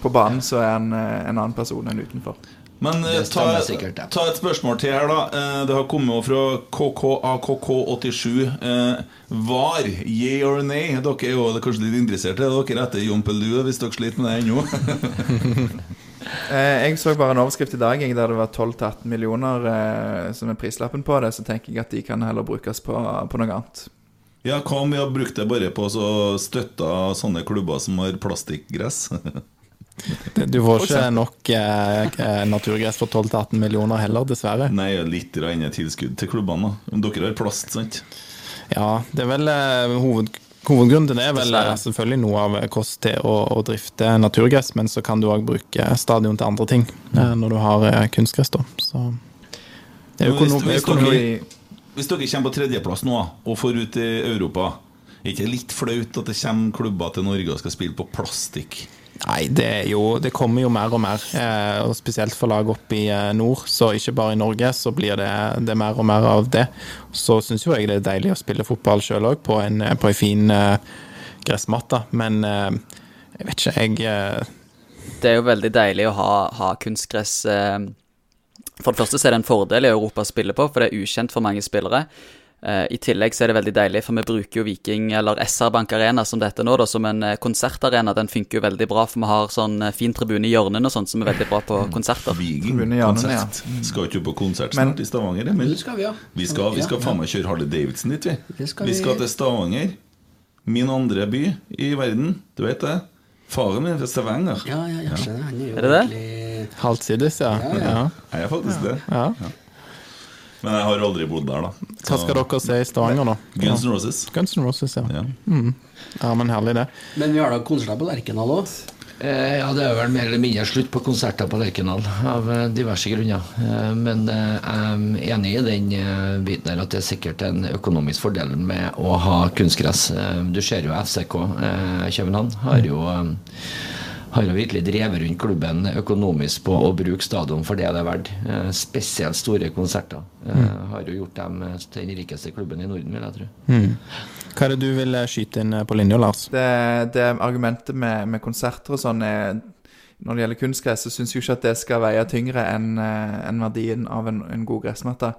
på banen så er han eh, en annen person enn utenfor. Men eh, ta, sikkert, ja. ta et spørsmål til her, da. Eh, Det har kommet fra KKAKK87. Eh, Var, yeah or nay? Dere er jo kanskje litt interessert i det. Dere etter Jon Pelue, hvis dere sliter med det ennå. [LAUGHS] Jeg så bare en overskrift i dag jeg, der det var 12-18 millioner som er prislappen på det. Så tenker jeg at de kan heller brukes på, på noe annet. Ja, hva om vi har brukt det bare på å støtte sånne klubber som har plastikkgress? [LAUGHS] Du får ikke nok eh, eh, naturgress for 12-18 millioner heller, dessverre. Nei, litt tilskudd til klubbene. da Men Dere har plast, sant? Ja, det er vel eh, hoved, Hovedgrunnen til det er vel eh, selvfølgelig noe av kost til å, å drifte naturgress, men så kan du òg bruke stadion til andre ting eh, når du har eh, kunstgress, da. Så det er Men hvis- hvis dere- Hvis dere kommer på tredjeplass nå og får ut i Europa, er ikke litt flaut at det kommer klubber til Norge og skal spille på plastikk? Nei, det, jo, det kommer jo mer og mer, eh, og spesielt for lag oppe i eh, nord. Så ikke bare i Norge, så blir det, det mer og mer av det. Så syns jo jeg det er deilig å spille fotball sjøl òg, på på en fin eh, gressmatte. Men eh, jeg vet ikke, jeg eh, Det er jo veldig deilig å ha, ha kunstgress. eh, For det første så er det en fordel i Europa å spille på, for det er ukjent for mange spillere. Eh, I tillegg så er det veldig deilig, for vi bruker jo Viking, eller SR Bank Arena som dette nå, da, som en eh, konsertarena. Den funker jo veldig bra, for vi har sånn eh, fin tribune i hjørnene og sånn, som er veldig bra på konserter. Viking, hjørnene, ja. konsert. Skal ikke på konsert Men- snart i Stavanger, Emil? Det skal vi, ja. Vi skal, vi skal Ja, faen meg kjøre Harley Davidson dit, vi. Det skal vi skal til Stavanger. Min andre by i verden. Du vet det? Faren min er fra Stavanger. Ja, ja, jeg skjønner. Han er jo Er det det? egentlig Halvsides, ja. Ja, ja. ja. Jeg er faktisk det. ja. Men jeg har aldri bodd der, da. Hva skal dere se i Stavanger, da? Guns N' Roses. Guns N' Roses, ja. Ja. ja. Men herlig, det. Men vi har da konserter på Lerkendal òg. Eh, ja, det er vel mer eller mindre slutt på konserter på Lerkendal, av eh, diverse grunner. Eh, men eh, jeg er enig i den eh, biten der at det er sikkert en økonomisk fordel med å ha kunstgress. Eh, du ser jo FCK eh, København har jo eh, har jo virkelig drevet rundt klubben økonomisk på å bruke stadion for det det er verdt. Eh, spesielt store konserter. Eh, har jo gjort dem til den rikeste klubben i Norden, vil jeg tro. Hva er det du vil eh, skyte inn på linja, Lars? Det, det argumentet med, med konserter og sånn er Når det gjelder kunstgress, så syns jeg ikke at det skal veie tyngre enn en verdien av en, en god gressmatte.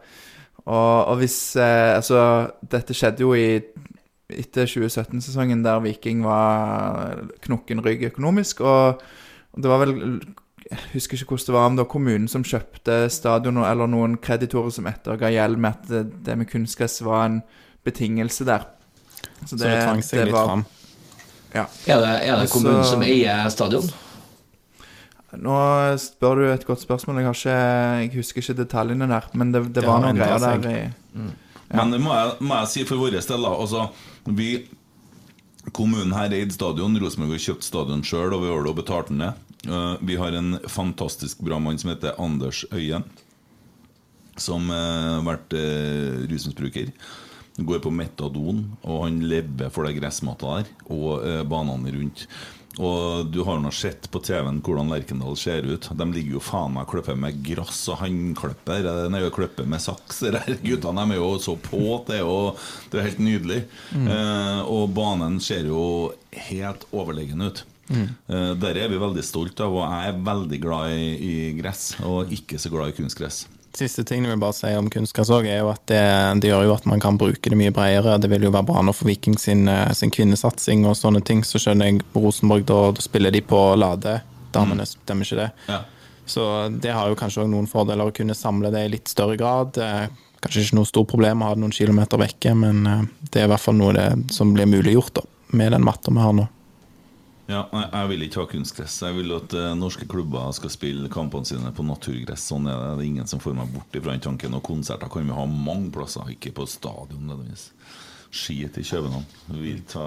Og, og hvis eh, Altså, dette skjedde jo i etter 2017-sesongen, der Viking var knokken rygg økonomisk. Og, det var vel Jeg husker ikke hvordan det var, om det var kommunen som kjøpte stadion, eller noen kreditorer som etterga gjeld med at det, det med kunstgress var en betingelse der. Så det tvang seg litt fram. Ja. Er det, er det Altså- kommunen som eier stadion? Nå spør du et godt spørsmål. Jeg, har ikke, jeg husker ikke detaljene der, men det, det Det var noen greier der i Men det må jeg, må jeg si for vår del, da. Altså, vi Kommunen her eide stadion. Rosenborg har kjøpt stadion sjøl, og vi har da betalt den ned. Eh, vi har en fantastisk bra mann som heter Anders Øyen, som eh, har vært uh, rusmisbruker. Går på metadon, og han lever for det gressmatta der og eh, banene rundt. Og du har nå sett på TV-en hvordan Lerkendal ser ut. De ligger jo faen meg klipper med grass og håndklipper. De er jo klipper med saks. [LAUGHS] De guttene de er jo så på. Det er jo det er helt nydelig. Eh, og banen ser jo helt overlegen ut. Eh, der er vi veldig stolt av, og jeg er veldig glad i, i gress, og ikke så glad i kunstgress. Siste ting jeg vil bare si om kunstgress er jo at det, det gjør jo at man kan bruke det mye bredere. Det vil jo være bra nå for Viking sin, eh, sin kvinnesatsing og sånne ting. Så skjønner jeg på Rosenborg, da, da spiller de på Lade. Damene stemmer ikke det. Ja. Så det har jo kanskje òg noen fordeler å kunne samle det i litt større grad. Eh, Kanskje ikke noe stort problem å ha det noen kilometer vekke, men eh, det er i hvert fall noe det, som blir muliggjort da, med den matta vi har nå. Ja, jeg vil ikke ha kunstgress. Jeg vil at eh, norske klubber skal spille kampene sine på naturgress. Sånn er det. Det er ingen som får meg bort ifra den tanken. Og konserter kan vi ha mange plasser, ikke på stadion nødvendigvis. Skit i København. Vi vil ta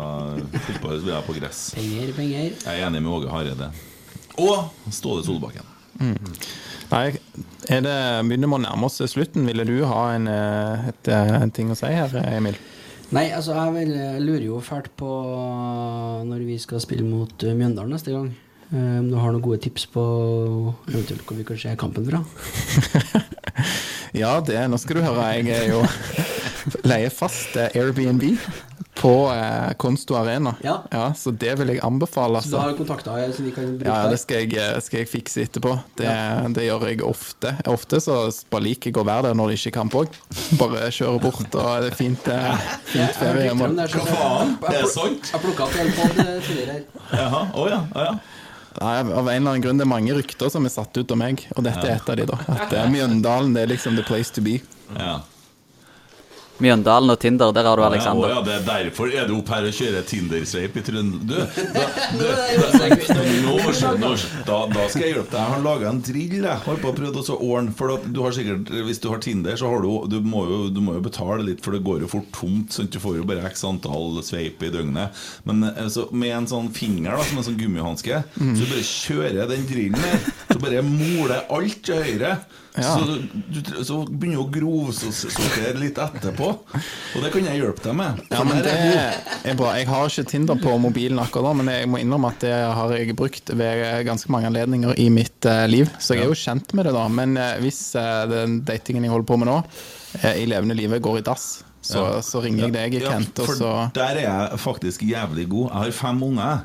fotball vil jeg på gress. Penger, penger. Jeg er enig med Åge Hareide. Og Ståle Solbakken. Nei, er det, begynner vi å nærme oss slutten. Ville du ha en, eh, et, eh, en ting å si her, Emil? Nei, altså jeg, vil, jeg lurer jo fælt på når vi skal spille mot uh, Mjøndalen neste gang. Eh, Om du har noen gode tips på eventuelt hvor vi kan se kampen fra? [LAUGHS] Ja, det. Nå skal du høre. Jeg er jo [LAUGHS] leier fast eh, Airbnb på eh, Konsto Arena. Ja. Så det vil jeg anbefale. Så du Altså. har kontakter som vi kan bruke Ja, det skal jeg, eh, skal jeg fikse etterpå. Det, det gjør jeg ofte. Ofte så bare liker jeg å være der når de ikke er kamp òg. Bare kjøre bort, og det er fint, eh, fint ferie. hjemme. Hva faen? Det Er det sant? Jeg plukka opp en podd tidligere her. Jaha, å ja, å ja. Nei, av en eller annen grunn det er mange rykter som er satt ut om meg, og dette er et av de da. At eh, Mjøndalen det er liksom the place to be. ja. Mjøndalen og Tinder, der har du Alexander. ja, det er derfor er du opp her og kjører Tinder-sveip i Trøndelag. Du, [LAUGHS] [LAUGHS] da, da, skal jeg hjelpe deg. Jeg har laga en drill. Jeg har på å prøve å ordne For du har sikkert, hvis du har Tinder, så har du du må, jo, du må jo betale litt, for det går jo fort tomt. Sånn, at du får jo bare x antall sveip i døgnet. Men eh, så med en sånn finger, da som en sånn gummihanske, så bare kjører den drillen her. Så bare moler alt til høyre. Ja. Så, du, så begynner du å grovsortere litt etterpå. Og det kan jeg hjelpe deg med. Ja, men det er bra. Jeg har ikke Tinder på mobilen akkurat nå, men jeg må innrømme at det har jeg brukt ved ganske mange anledninger i mitt eh, liv. Så jeg er jo kjent med det, da. Men eh, hvis eh, den datingen jeg holder på med nå, i levende livet går i dass, så, Ja. så ringer jeg deg, Ja, Kent, og så Der er jeg faktisk jævlig god. Jeg har fem unger.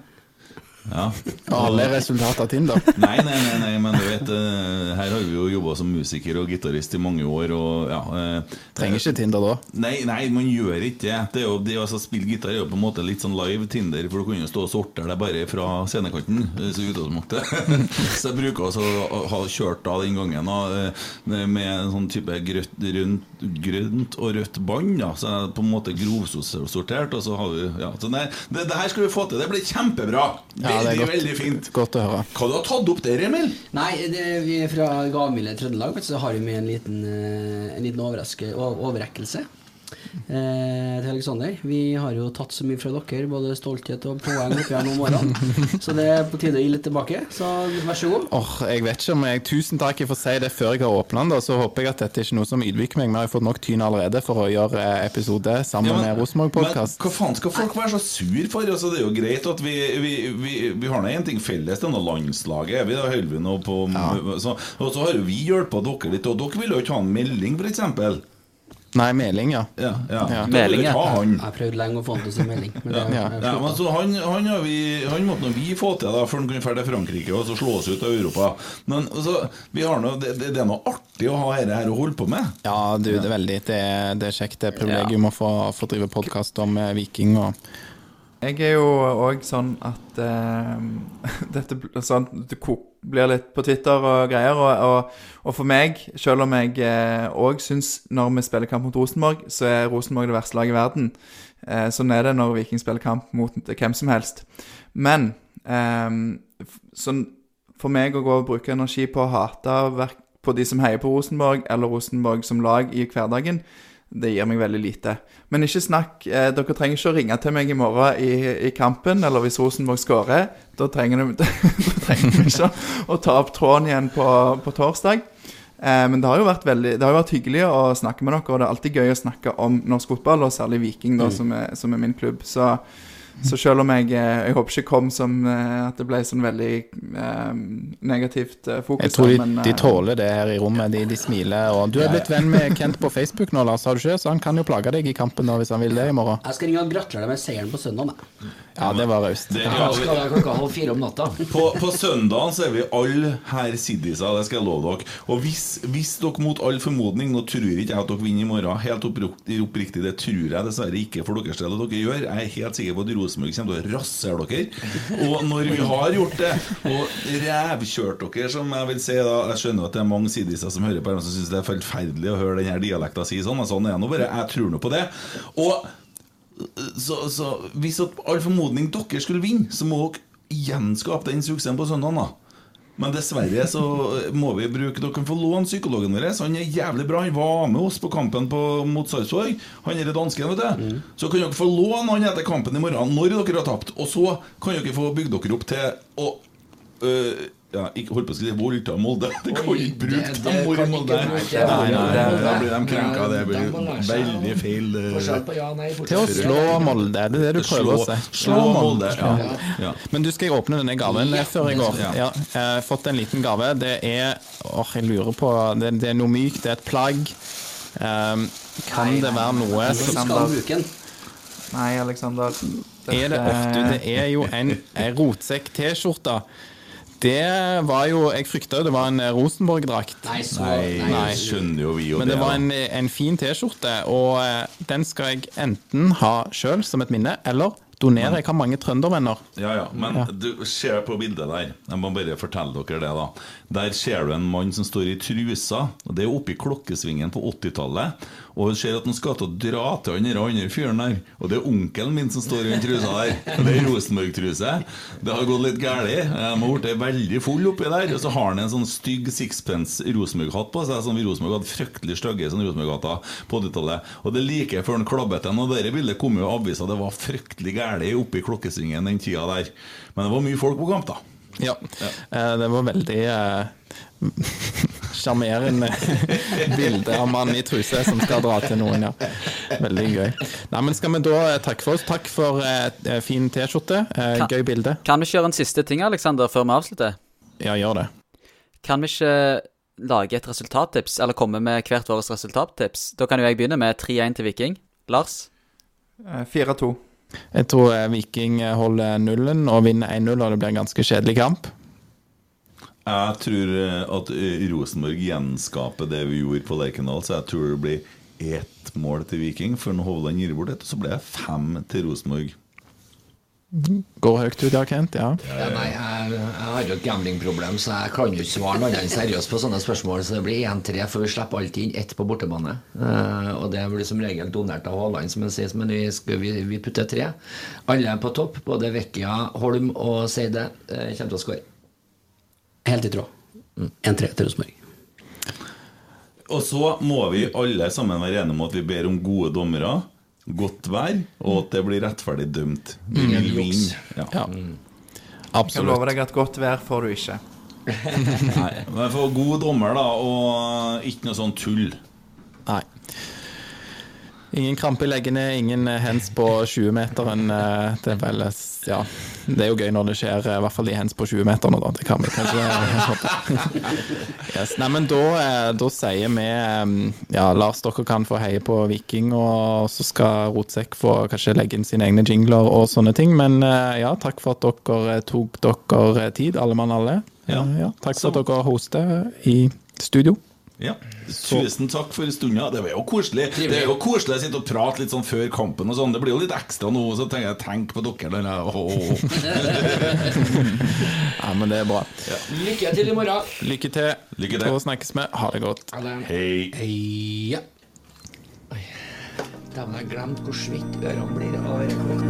Ja. Alle er resultat av Tinder. [LAUGHS] Nei, nei, nei, nei, men du vet eh, Her har vi jo jobba som musiker og gitarist i mange år, og ja eh, Trenger ikke Tinder da. Nei, nei, man gjør ikke det. Det, jo, det altså, spille gitar er jo på en måte litt sånn live Tinder, for du kan jo stå og sortere deg bare fra scenekanten. eh, Så [LAUGHS] så jeg bruker altså å ha kjørt da den gangen da, med en sånn type grønt, grønt, grønt og rødt bånd. Ja. Så jeg på en måte grovsortert, og så har vi ja, så nei, det, det her skal vi få til. Det blir kjempebra. Det Veldig, er godt, veldig fint. godt å høre. Hva du har tatt opp der, Emil? Nei, det, vi er fra Gavmilde Trøndelag, så har vi med en liten, eh, en liten overraske, overrekkelse eh, til Alexander. Vi har jo tatt så mye fra dere, både stolthet og poeng opp gjennom årene. Så det er på tide å gi litt tilbake. Så vær så god. Åh, jeg vet ikke om jeg Tusen takk, jeg får si det før jeg har åpna den. Så håper jeg at dette er ikke noe som ydmyker meg. Vi har jo fått nok tyn allerede for å gjøre eh, episode sammen Ja, men- med Rosenborg Podkast. Men hva faen skal folk være så sur for? Altså, det er jo greit at vi, vi, vi, vi har nå én ting felles, denne landslaget. Vi da holder vi nå på så, Og så har jo vi hjulpet dere litt, og dere vil jo ikke ha en melding, f.eks. Nei, Meling, ja. Ja, ja. Ja. Meling, ja. han. Jeg prøvde lenge å få han til å si melding. Men det, Ja. Ja, men så han, han, har vi, han måtte nå vi få til da før han kunne dra til Frankrike og så slå oss ut av Europa. Men så, vi har nå, det, det, det er noe artig å ha dette her å holde på med. Ja, du, det er veldig Det det er kjekt. Det er privilegium å få, få drive podkast om eh, Viking og Jeg er jo òg sånn at eh, [LAUGHS] dette sånn, det blir litt på Twitter og greier. Og, og, og for meg, selv om jeg òg syns når vi spiller kamp mot Rosenborg, så er Rosenborg det verste laget i verden. Eh, sånn er det når Viking spiller kamp mot hvem som helst. Men eh, sånn, for meg å gå og bruke energi på å hate på de som heier på Rosenborg, eller Rosenborg som lag i hverdagen, det gir meg veldig lite. Men ikke snakk eh, Dere trenger ikke å ringe til meg i morgen i, i kampen, eller hvis Rosenborg skårer. [LAUGHS] Da trenger du ikke å ta opp tråden igjen på, på torsdag. Eh, men det har jo vært veldig Det har jo vært hyggelig å snakke med dere, og det er alltid gøy å snakke om norsk fotball, og særlig Viking, da, som, er, som er min klubb. Så, så selv om jeg eh, Jeg håper ikke kom som eh, at det ble sånn veldig eh, negativt fokus. Jeg tror de, men, de tåler det her i rommet. De, de smiler. Og du er blitt venn med Kent på Facebook nå, Lars, har du ikke? Så han kan jo plage deg i kampen da, hvis han vil det i morgen. Jeg skal ringe og gratulere deg med seieren på søndag. jeg. Ja, det var raust. Det, Ja, skal være klokka halv fire om natta. [LAUGHS] På, på søndagen så er vi alle her siddiser, det skal jeg love dere. Og hvis, hvis dere mot all formodning Nå tror ikke jeg at dere vinner i morgen, helt oppriktig, oppriktig, det tror jeg dessverre ikke for deres del at dere gjør. Jeg er helt sikker på at Rosenborg kommer til å rasere dere. Og når vi har gjort det, og rævkjørt dere, som jeg vil si da Jeg skjønner at det er mange sidiser som hører på her, som syns det er forferdelig å høre denne dialekta si sånn, og sånn er det nå bare. Jeg tror nå på det. Og så, så hvis all formodning dere skulle vinne, så må dere gjenskape den suksessen på søndag. da men dessverre så må vi bruke Dere får få låne psykologen vår. Han er jævlig bra. Han var med oss på kampen på, mot Sarpsborg. Han er dansken, vet du. Så kan dere få låne han etter kampen i morgen, når dere har tapt. Og så kan dere få bygd dere opp til å øh, ja, ikke holdt på å si voldta Molde. Det kan ikke bruke det- dem kan Molde. Nei, nei, Da blir de krenka. Det blir veldig feil. nei. Til å slå Molde, det er det du prøver å si. Slå Molde. Ja. Ja. Men du skal jeg åpne denne gaven Ja, før jeg går. Ja, jeg har fått en liten gave. Det er åh, jeg lurer på Det, det er noe mykt. Det er et plagg. Um, kan det være noe den. Nei, Aleksander. er det ofte Det er jo en, en rotsekk-T-skjorte. Det var jo Jeg frykta det var en Rosenborg-drakt. Nei, så Nei, nei. det skjønner jo vi jo Men det var en, en fin T-skjorte, og eh, den skal jeg enten ha sjøl som et minne, eller donere. Jeg har mange trøndervenner. Ja, ja, men du ser på bildet der Jeg må bare fortelle dere det da Der ser du en mann som står i trusa det er oppe i klokkesvingen på 80-tallet Og ser at han skal til å dra til han andre fyren der. Og det er onkelen min som står i den trusa der det er Rosenborg-truse. Det har gått litt gærlig. Jeg har vært veldig full oppi der. Og så har han en sånn stygg sixpence Rosenborg-hatt på seg Som vi Rosenborg hadde fryktelig stygge sånn Rosenborg-hatter på 80-tallet Og det er like før han klabbet den Og det bildet kom jo i avisa. Det var fryktelig gærlig oppe i klokkesvingen den tida der. Men det var mye folk på kamp da. Ja. ja. Det var veldig eh, sjarmerende bilde av mann i truse som skal dra til noen, ja. Veldig gøy. Nei, men Skal vi da eh, takke for oss? Takk for eh, fin T-skjorte. Eh, gøy bilde. Kan vi kjøre en siste ting, Alexander, før vi avslutter? Ja, gjør det. Kan vi ikke lage et resultattips, eller komme med hvert vårt resultattips? Da kan jo jeg begynne med 3-1 til Viking. Lars? Eh, 4-2. Jeg tror eh, Viking holder nullen og vinner 1-0, og det blir en ganske kjedelig kamp. Jeg tror eh, at eh, Rosenborg gjenskaper det vi gjorde på Lerkendal, så jeg tror det blir ett mål til Viking før Hovland gir bort et, og så blir det fem til Rosenborg. Gå høyt ut, ja, Kent? Ja. Ja, nei, jeg, jeg har jo et gamblingproblem, så jeg kan jo ikke svare noe annet seriøst på sånne spørsmål. Så det blir 1-3, for vi slipper alltid inn ett på bortebane. Uh, og det blir som regel donert av Haaland, som han sier, men vi, skal, vi, vi putter tre. Alle er på topp, både Vekkia, Holm og Seide uh, kommer til å skåre. Helt i tråd. 1-3 til Rosenborg. Og så må vi alle sammen være enige om at vi ber om gode dommere, godt vær, og at det blir rettferdig dømt. Vi vil vinne. Ja. ja. Jeg lover deg at godt vær får du ikke. [LAUGHS] Nei, men få god dommer, da, og ikke noe sånn tull. Ingen krampe i leggene, ingen eh, hands på 20-meteren. eh, Det er Ja, det er jo gøy når det skjer, eh, i hvert fall de hands på 20-meterne, da. Det kan vi kanskje [LAUGHS] yes. Nei, men da, eh, da sier vi eh, Ja, Lars, dere kan få heie på Viking, og så skal Rotsekk få kanskje legge inn sine egne jingler og sånne ting. Men eh, ja, takk for at dere tok dere tid, alle mann alle. Ja. Eh, ja, takk for at dere hoster i studio. Ja. Tusen takk for stunda. Det var jo koselig. Det er jo koselig å sitte og prate litt sånn før kampen og sånn. Det blir jo litt ekstra nå, så tenker jeg tenk på dere. Der. Oh, åh, åh. [LAUGHS] Ja, men det er bra. Lykke til i morgen. Lykke til. Lykke til. Og snakkes med. Ha det godt. Hei. Hei. Dæven, jeg glemte hvor svitt ørene blir av rekord.